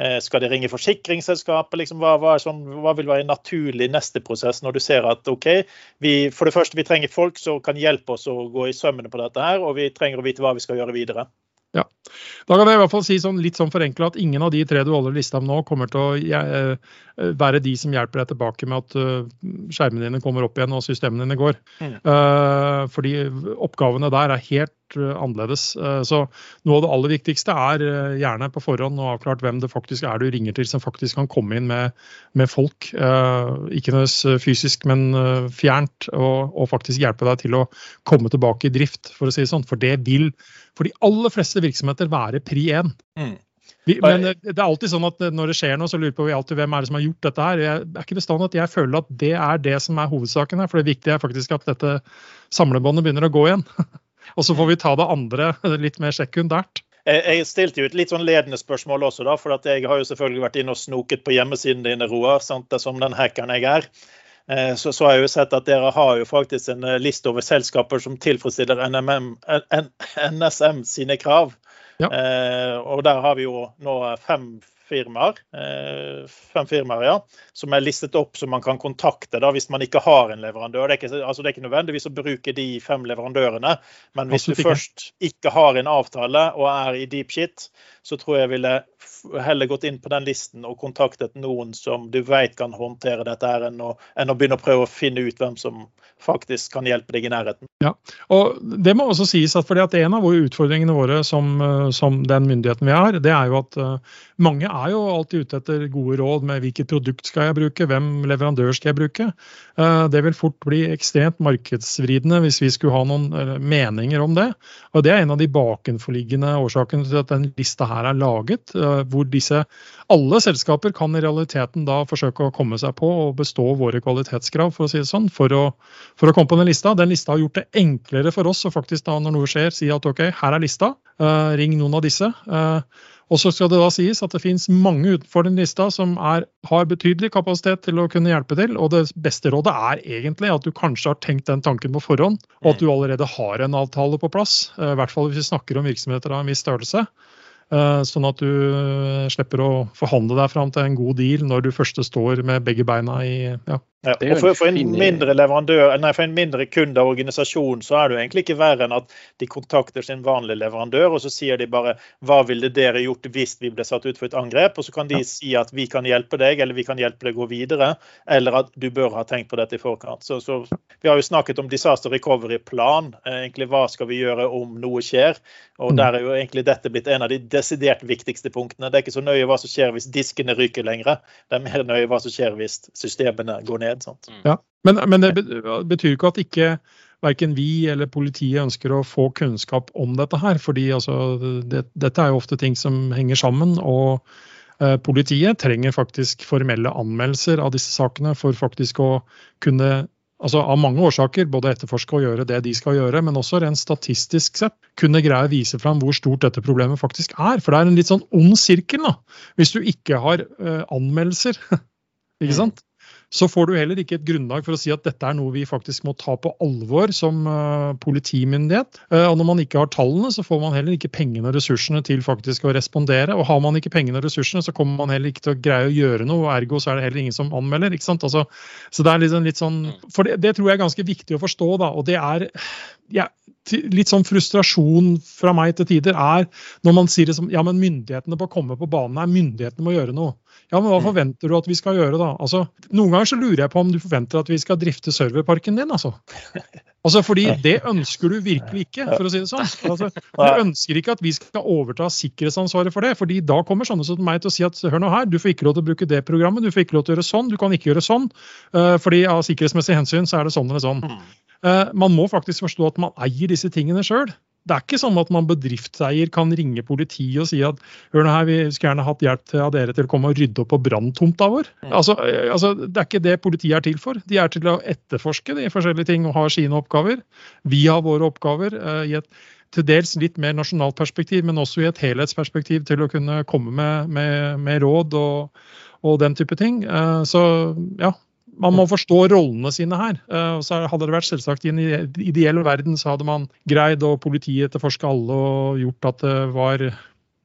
[SPEAKER 1] Eh, skal de ringe forsikringsselskapet? Liksom, hva, hva, sånn, hva, vil være en naturlig neste prosess når du ser at OK, vi, for det første vi trenger folk som kan hjelpe oss å gå i sømmene på dette her, og vi trenger å vite hva vi skal gjøre videre.
[SPEAKER 2] Ja. Da kan jeg i hvert fall si sånn, litt sånn forenkla at ingen av de tre du holder lista om nå, kommer til å eh, være de som hjelper deg tilbake med at uh, skjermene dine kommer opp igjen og systemene dine går. Mm. Uh, fordi oppgavene der er helt uh, annerledes. så noe av det aller viktigste er gjerne på forhånd å avklart hvem det faktisk er du ringer til som faktisk kan komme inn med, med folk. ikke nødvendigvis fysisk, men fjernt. Og, og, faktisk hjelpe deg til å komme tilbake i drift, for å si det sånn. For det vil for de aller fleste virksomheter være pri én. Mm. Men eh, det er alltid sånn at eh, når det skjer noe, så lurer vi alltid hvem er det som har gjort dette her. Jeg er ikke bestandig at jeg føler at det er det som er hovedsaken her. For det viktige er faktisk at dette samlebåndet begynner å gå igjen. (laughs) Og så får vi ta det andre (laughs) litt mer sekundært.
[SPEAKER 1] Jeg stilte jo et litt sånn ledende spørsmål også, da, for jeg har jo selvfølgelig vært inne og snoket på hjemmesiden din, Roar, som den hackeren jeg er. Eh, så, så, har jeg jo sett at dere har jo faktisk en liste over selskaper som tilfredsstiller NMM, NSM sine krav. Ja. Eh, og der har vi jo nå fem firmaer, eh, fem firmaer ja, som er listet opp som man kan kontakte da, hvis man ikke har en leverandør. Det er ikke, altså det er ikke nødvendigvis å bruke de fem leverandørene, men hvis du først ikke har en avtale og er i deep shit, så tror jeg ville heller gått inn på den listen og kontaktet noen som du vet kan håndtere dette, her, enn å, enn å begynne å prøve å finne ut hvem som faktisk kan hjelpe deg i nærheten.
[SPEAKER 2] Ja, og Det må også sies at, fordi at en av utfordringene våre som, som, den myndigheten vi har, det er jo at uh, mange er jo alltid ute etter gode råd med hvilket produkt skal jeg bruke, hvem leverandør skal jeg bruke. Uh, det vil fort bli ekstremt markedsvridende hvis vi skulle ha noen uh, meninger om det. Og Det er en av de bakenforliggende årsakene til at den lista her er laget. hvor disse alle selskaper kan i realiteten da forsøke å komme seg på og bestå våre kvalitetskrav, for å si det sånn, for å, for å komme på den lista. Den lista har gjort det enklere for oss å faktisk da når noe skjer, si at OK, her er lista, ring noen av disse. Og så skal det da sies at det finnes mange utenfor den lista som er, har betydelig kapasitet til å kunne hjelpe til. Og det beste rådet er egentlig at du kanskje har tenkt den tanken på forhånd, og at du allerede har en avtale på plass. Uh, I hvert fall hvis vi snakker om virksomheter av en viss størrelse. Eh, sånn at du eh, slipper å forhandle deg fram til en god deal når du først står med begge beina i ja,
[SPEAKER 1] ja, og for, for, en mindre leverandør, nei, for en mindre kunde og organisasjon så er det jo egentlig ikke verre enn at de kontakter sin vanlige leverandør, og så sier de bare hva ville dere gjort hvis vi ble satt ut for et angrep? Og så kan de ja. si at vi kan hjelpe deg, eller vi kan hjelpe deg å gå videre, eller at du bør ha tenkt på dette i forkant. Så, så Vi har jo snakket om disaster recovery-plan. Eh, egentlig Hva skal vi gjøre om noe skjer? Og mm. Der er jo egentlig dette blitt en av de desidert viktigste punktene. Det er ikke så nøye hva som skjer hvis diskene ryker lenger, det er mer nøye hva som skjer hvis systemene går ned ned.
[SPEAKER 2] sant? Ja, men, men, det betyr ikke at ikke verken vi eller politiet ønsker å få kunnskap om dette her. fordi altså, det, Dette er jo ofte ting som henger sammen. og eh, Politiet trenger faktisk formelle anmeldelser av disse sakene for faktisk å kunne altså av mange årsaker, både etterforske og gjøre det de skal gjøre, men også rent statistisk sett kunne greie å vise fram hvor stort dette problemet faktisk er. For det er en litt sånn ond sirkel da, hvis du ikke har uh, anmeldelser. (laughs) ikke mm. sant? Så får du heller ikke et grunnlag for å si at dette er noe vi faktisk må ta på alvor som uh, politimyndighet. Uh, og når man ikke har tallene, så får man heller ikke pengene og ressursene til faktisk å respondere. Og har man ikke pengene og ressursene, så kommer man heller ikke til å greie å gjøre noe, og ergo så er det heller ingen som anmelder. ikke sant? Altså, så det er liksom litt sånn, for det, det, tror jeg er ganske viktig å forstå, da. Og det er ja, litt sånn frustrasjon fra meg til tider er når man sier det som ja, men myndighetene må komme på banen her, myndighetene må gjøre noe. Ja, men hva mm. forventer du at vi skal gjøre, da? Altså, Noen ganger så lurer jeg på om du forventer at vi skal drifte serverparken din, altså. (laughs) Altså, fordi det ønsker du virkelig ikke, for å si det sånn. Altså, du ønsker ikke at vi skal overta sikkerhetsansvaret for det. fordi da kommer sånne som meg til å si at hør nå her, du får ikke lov til å bruke det programmet, du får ikke lov til å gjøre sånn, du kan ikke gjøre sånn. Uh, fordi av sikkerhetsmessige hensyn så er det sånn eller sånn. Uh, man må faktisk forstå at man eier disse tingene sjøl. Det er ikke sånn at man bedriftseier kan ringe politiet og si at hør nå her, vi skulle gjerne hatt hjelp av dere til å komme og rydde opp på branntomta vår. Mm. Altså, eh, altså, Det er ikke det politiet er til for. De er til å etterforske de forskjellige ting og har sine oppgaver. Vi har våre oppgaver uh, i et til dels litt mer nasjonalt perspektiv, men også i et helhetsperspektiv til å kunne komme med, med, med råd og, og, den type ting. Uh, så ja, man må forstå rollene sine her. Eh, så Hadde det vært selvsagt i en ideell verden, så hadde man greid å politiet etterforske alle og gjort at det var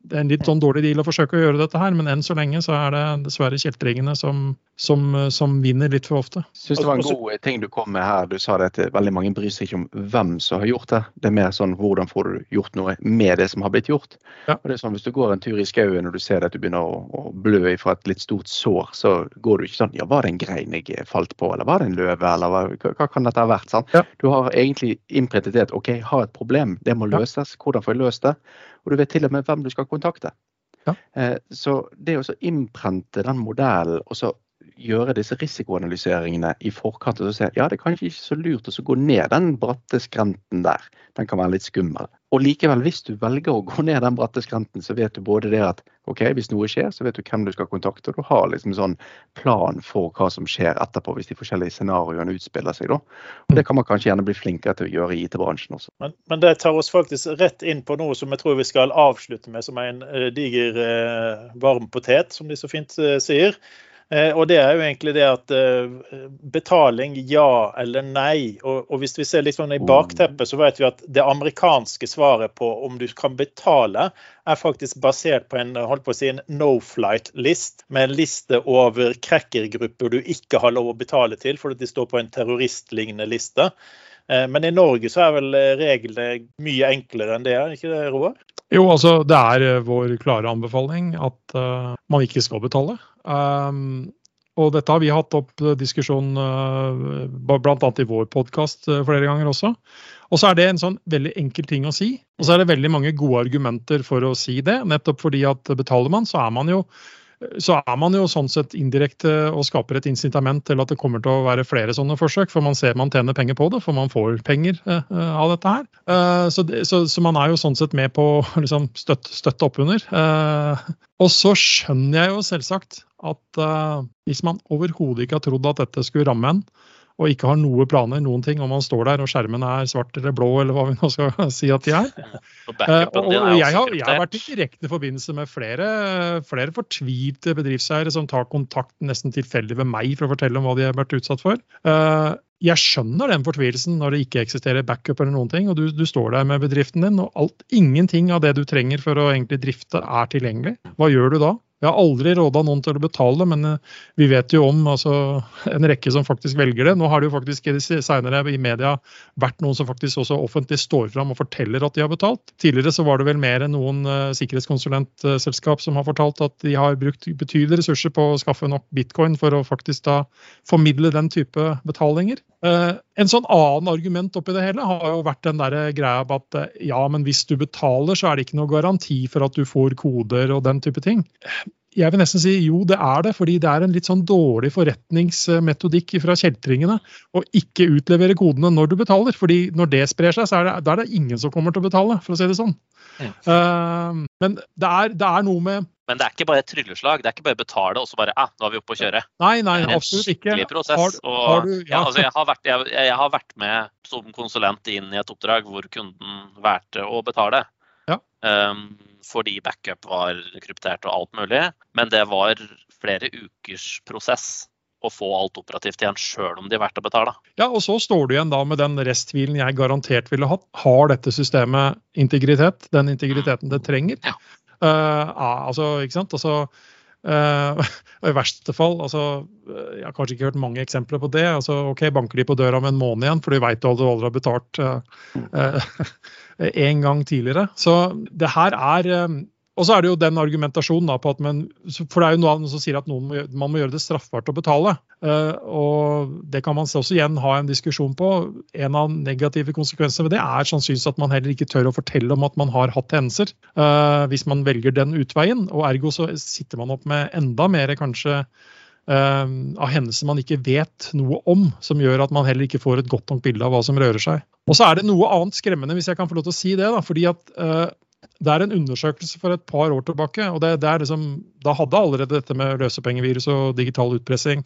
[SPEAKER 2] det er en litt sånn dårlig deal å forsøke å gjøre dette her, men enn så lenge så er det dessverre kjeltringene som, som, som, vinner litt for ofte.
[SPEAKER 4] Syns det var en god ting du kom med her. Du sa det at veldig mange bryr seg ikke om hvem som har gjort det. Det er mer sånn hvordan får du gjort noe med det som har blitt gjort. Ja. Og det er sånn Hvis du går en tur i skauen og du ser at du begynner å, å blø fra et litt stort sår, så går du ikke sånn Ja, var det en grein jeg falt på, eller var det en løve, eller hva, hva kan dette ha vært? Sant? Ja. Du har egentlig innprintet det at OK, jeg har et problem, det må løses. Hvordan får jeg løst det? Og du vet til og med hvem du skal kontakte. Ja. Eh, så det å så innprente den modellen og så gjøre disse risikoanalyseringene i forkant og se ja, det er kanskje ikke så lurt å gå ned den bratte skrenten der. Den kan være litt skummel. Og likevel, hvis du velger å gå ned den bratte skrenten, så vet du både det at ok, hvis noe skjer, så vet du hvem du skal kontakte. Og du har liksom sånn plan for hva som skjer etterpå, hvis de forskjellige scenarioene utspiller seg. da. Og Det kan man kanskje gjerne bli flinkere til å gjøre i IT-bransjen også.
[SPEAKER 1] Men, men, det tar oss faktisk rett inn på noe som jeg tror vi skal avslutte med som en uh, diger eh, varm potet, som de så fint eh, sier. Eh, og det er jo egentlig det at eh, betaling ja eller nei. Og, og hvis vi ser litt sånn i bakteppet, så vet vi at det amerikanske svaret på om du kan betale, er faktisk basert på en holdt på å si en no flight-list, med en liste over crackergrupper du ikke har lov å betale til fordi de står på en terroristlignende liste. Eh, men i Norge så er vel reglene mye enklere enn det, er ikke det, Roar?
[SPEAKER 2] Jo, altså det er vår klare anbefaling at uh, man ikke skal betale. Um, og dette har vi hatt opp diskusjon uh, bl.a. i vår podkast uh, flere ganger også. Og så er det en sånn veldig enkel ting å si. Og så er det veldig mange gode argumenter for å si det. Nettopp fordi at betaler man, så er man jo så er man jo sånn sett indirekte og skaper et incitament til at det kommer til å være flere sånne forsøk. For man ser man tjener penger på det, for man får penger uh, av dette her. Uh, så, det, så, så, man er jo sånn sett med på å liksom, støtte, støtte oppunder. Og så skjønner jeg jo selvsagt at hvis man overhodet ikke har trodd at dette skulle ramme en, og ikke har noe planer, noen ting, om man står der og skjermen er svart eller blå, eller hva vi nå skal (laughs) si at de er. Uh, (laughs) og jeg, har, jeg, har, vært i direkte forbindelse med flere, flere fortvilte bedriftseiere som tar kontakt nesten tilfeldig med meg for å fortelle om hva de har vært utsatt for. Uh, jeg skjønner den fortvilelsen når det ikke eksisterer backup eller noen ting, og du, du står der med bedriften din, og alt, ingenting av det du trenger for å egentlig drifte, er tilgjengelig. Hva gjør du da? Jeg har aldri råda noen til å betale, men eh, vi vet jo om altså, en rekke som faktisk velger det. Nå har det jo faktisk senere i media vært noen som faktisk også offentlig står fram og forteller at de har betalt. Tidligere så var det vel mer enn noen uh, sikkerhetskonsulentselskap som har fortalt at de har brukt betydelige ressurser på å skaffe nok bitcoin for å faktisk da formidle den type betalinger. Uh, en sånn annen argument oppi det hele har jo vært den der greia på at ja, men hvis du betaler, så er det ikke noe garanti for at du får koder og den type ting jeg vil nesten si jo, det er det. Fordi det er en litt sånn dårlig forretningsmetodikk fra kjeltringene å ikke utlevere kodene når du betaler. fordi når det sprer seg, så er det, da er det ingen som kommer til å betale, for å si det sånn. Ja. Uh, men det er, det er, noe med
[SPEAKER 3] Men det er ikke bare et trylleslag. Det er ikke bare å betale og så bare ah, nå er vi oppe å kjøre.
[SPEAKER 2] Nei, nei, absolutt ikke.
[SPEAKER 3] Det er en skikkelig prosess. Har, har du, ja. Ja, altså, jeg, har vært, jeg, jeg, har vært, med som konsulent inn i et oppdrag hvor kunden valgte å betale. Um, fordi backup var kryptert og alt mulig. Men det var flere ukers prosess å få alt operativt igjen, sjøl om de er verdt å betale.
[SPEAKER 2] Ja, og så står du igjen da med den resttvilen jeg garantert ville hatt. Har dette systemet integritet? Den integriteten det trenger? Ja. Uh, altså, ikke sant? Altså, Uh, (laughs) I verste fall altså, Jeg har kanskje ikke hørt mange eksempler på det. altså ok, Banker de på døra om en måned igjen, for de veit du aldri har betalt uh, (laughs) en gang tidligere. Så det her er um, og så er det jo den argumentasjonen da på at men, For det er jo noen som sier at noen man må gjøre det straffbart å betale. Uh, og Det kan man også igjen ha en diskusjon på. En av negative konsekvenser ved det er sannsynligvis at man heller ikke tør å fortelle om at man har hatt hendelser. Hvis man velger den utveien. og Ergo så sitter man opp med enda mer kanskje av hendelser man ikke vet noe om, som gjør at man heller ikke får et godt nok bilde av hva som rører seg. Og så er det noe annet skremmende, hvis jeg kan få lov til å si det. da, fordi at det er en undersøkelse for et par år tilbake. og det, det liksom, Da hadde allerede dette med løsepengevirus og digital utpressing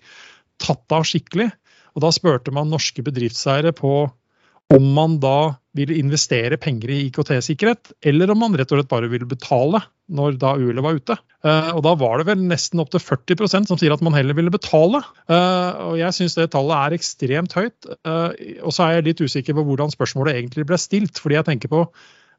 [SPEAKER 2] tatt av skikkelig. og Da spurte man norske bedriftseiere på om man da ville investere penger i IKT-sikkerhet, eller om man rett og slett bare ville betale når da uhellet var ute. Uh, og Da var det vel nesten opptil 40% som sier at man heller ville betale. Uh, og Jeg syns det tallet er ekstremt høyt. Uh, og så er jeg litt usikker på hvordan spørsmålet egentlig ble stilt. fordi jeg tenker på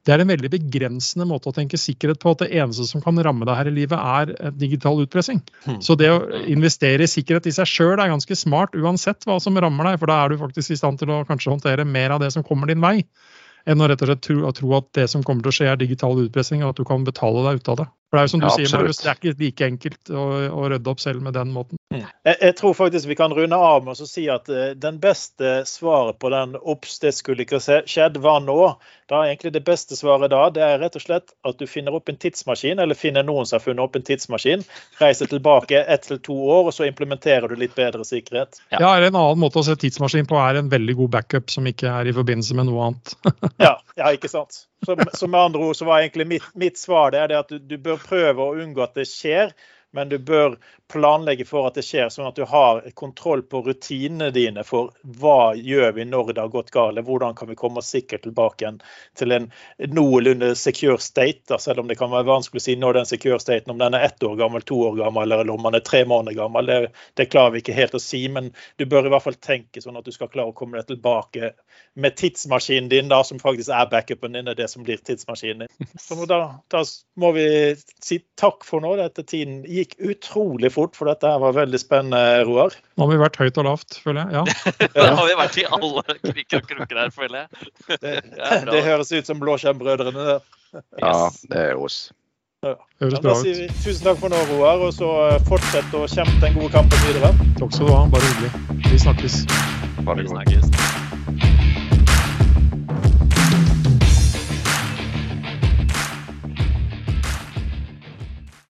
[SPEAKER 2] det er en veldig begrensende måte å tenke sikkerhet på. At det eneste som kan ramme deg her i livet, er digital utpressing. Hmm. Så det å investere i sikkerhet i seg sjøl er ganske smart uansett hva som rammer deg. For da er du faktisk i stand til å kanskje håndtere mer av det som kommer din vei. Enn å rett og slett tro at det som kommer til å skje, er digital utpressing, og at du kan betale deg ut av det. For Det er jo som du ja, sier, Marius, det er ikke like enkelt å, å, rydde opp selv med den måten.
[SPEAKER 1] Mm. Jeg, jeg, tror faktisk vi kan runde av med å si at uh, den beste svaret på den 'obs, det skulle ikke skjedd', var nå. Da er egentlig Det beste svaret da det er rett og slett at du finner opp en tidsmaskin, eller finner noen som har funnet opp en tidsmaskin, reiser tilbake ett til to år, og så implementerer du litt bedre sikkerhet.
[SPEAKER 2] Ja, ja En annen måte å se tidsmaskin på er en veldig god backup som ikke er i forbindelse med noe annet.
[SPEAKER 1] ja, ja, ikke sant. Så, så, med andre ord så var egentlig mitt, mitt svar det, det at du, du, bør prøve å unngå at det skjer, men du bør planlegge for at det skjer, sånn at du har kontroll på rutinene dine for hva gjør vi når det har gått galt, hvordan kan vi komme oss sikkert tilbake igjen til en noenlunde secure state, da, selv om det kan være vanskelig å si når den secure staten, om den er ett år gammel, to år gammel eller om den er tre måneder gammel. Det, det, klarer vi ikke helt å si, men du bør i hvert fall tenke sånn at du skal klare å komme deg tilbake med tidsmaskinen din, da, som faktisk er backupen din, er det som blir tidsmaskinen din. Så da, da må vi si takk for nå. Dette tiden gikk utrolig fort fort, for dette var veldig spennende, Roar.
[SPEAKER 2] Nå har vi vært høyt og lavt, føler jeg. Ja. (laughs)
[SPEAKER 3] Nå har vi vært i alle krikker og krukker her, føler jeg.
[SPEAKER 1] det, (laughs) det, høres ut som Blåskjermbrødrene.
[SPEAKER 4] Ja, det er oss.
[SPEAKER 1] Ja. Høres bra ut. Tusen takk for nå, Roar, og så eh, fortsett å kjempe den gode kampen videre.
[SPEAKER 2] Takk skal du ha. Bare hyggelig. Vi snakkes.
[SPEAKER 3] Bare vi snakkes.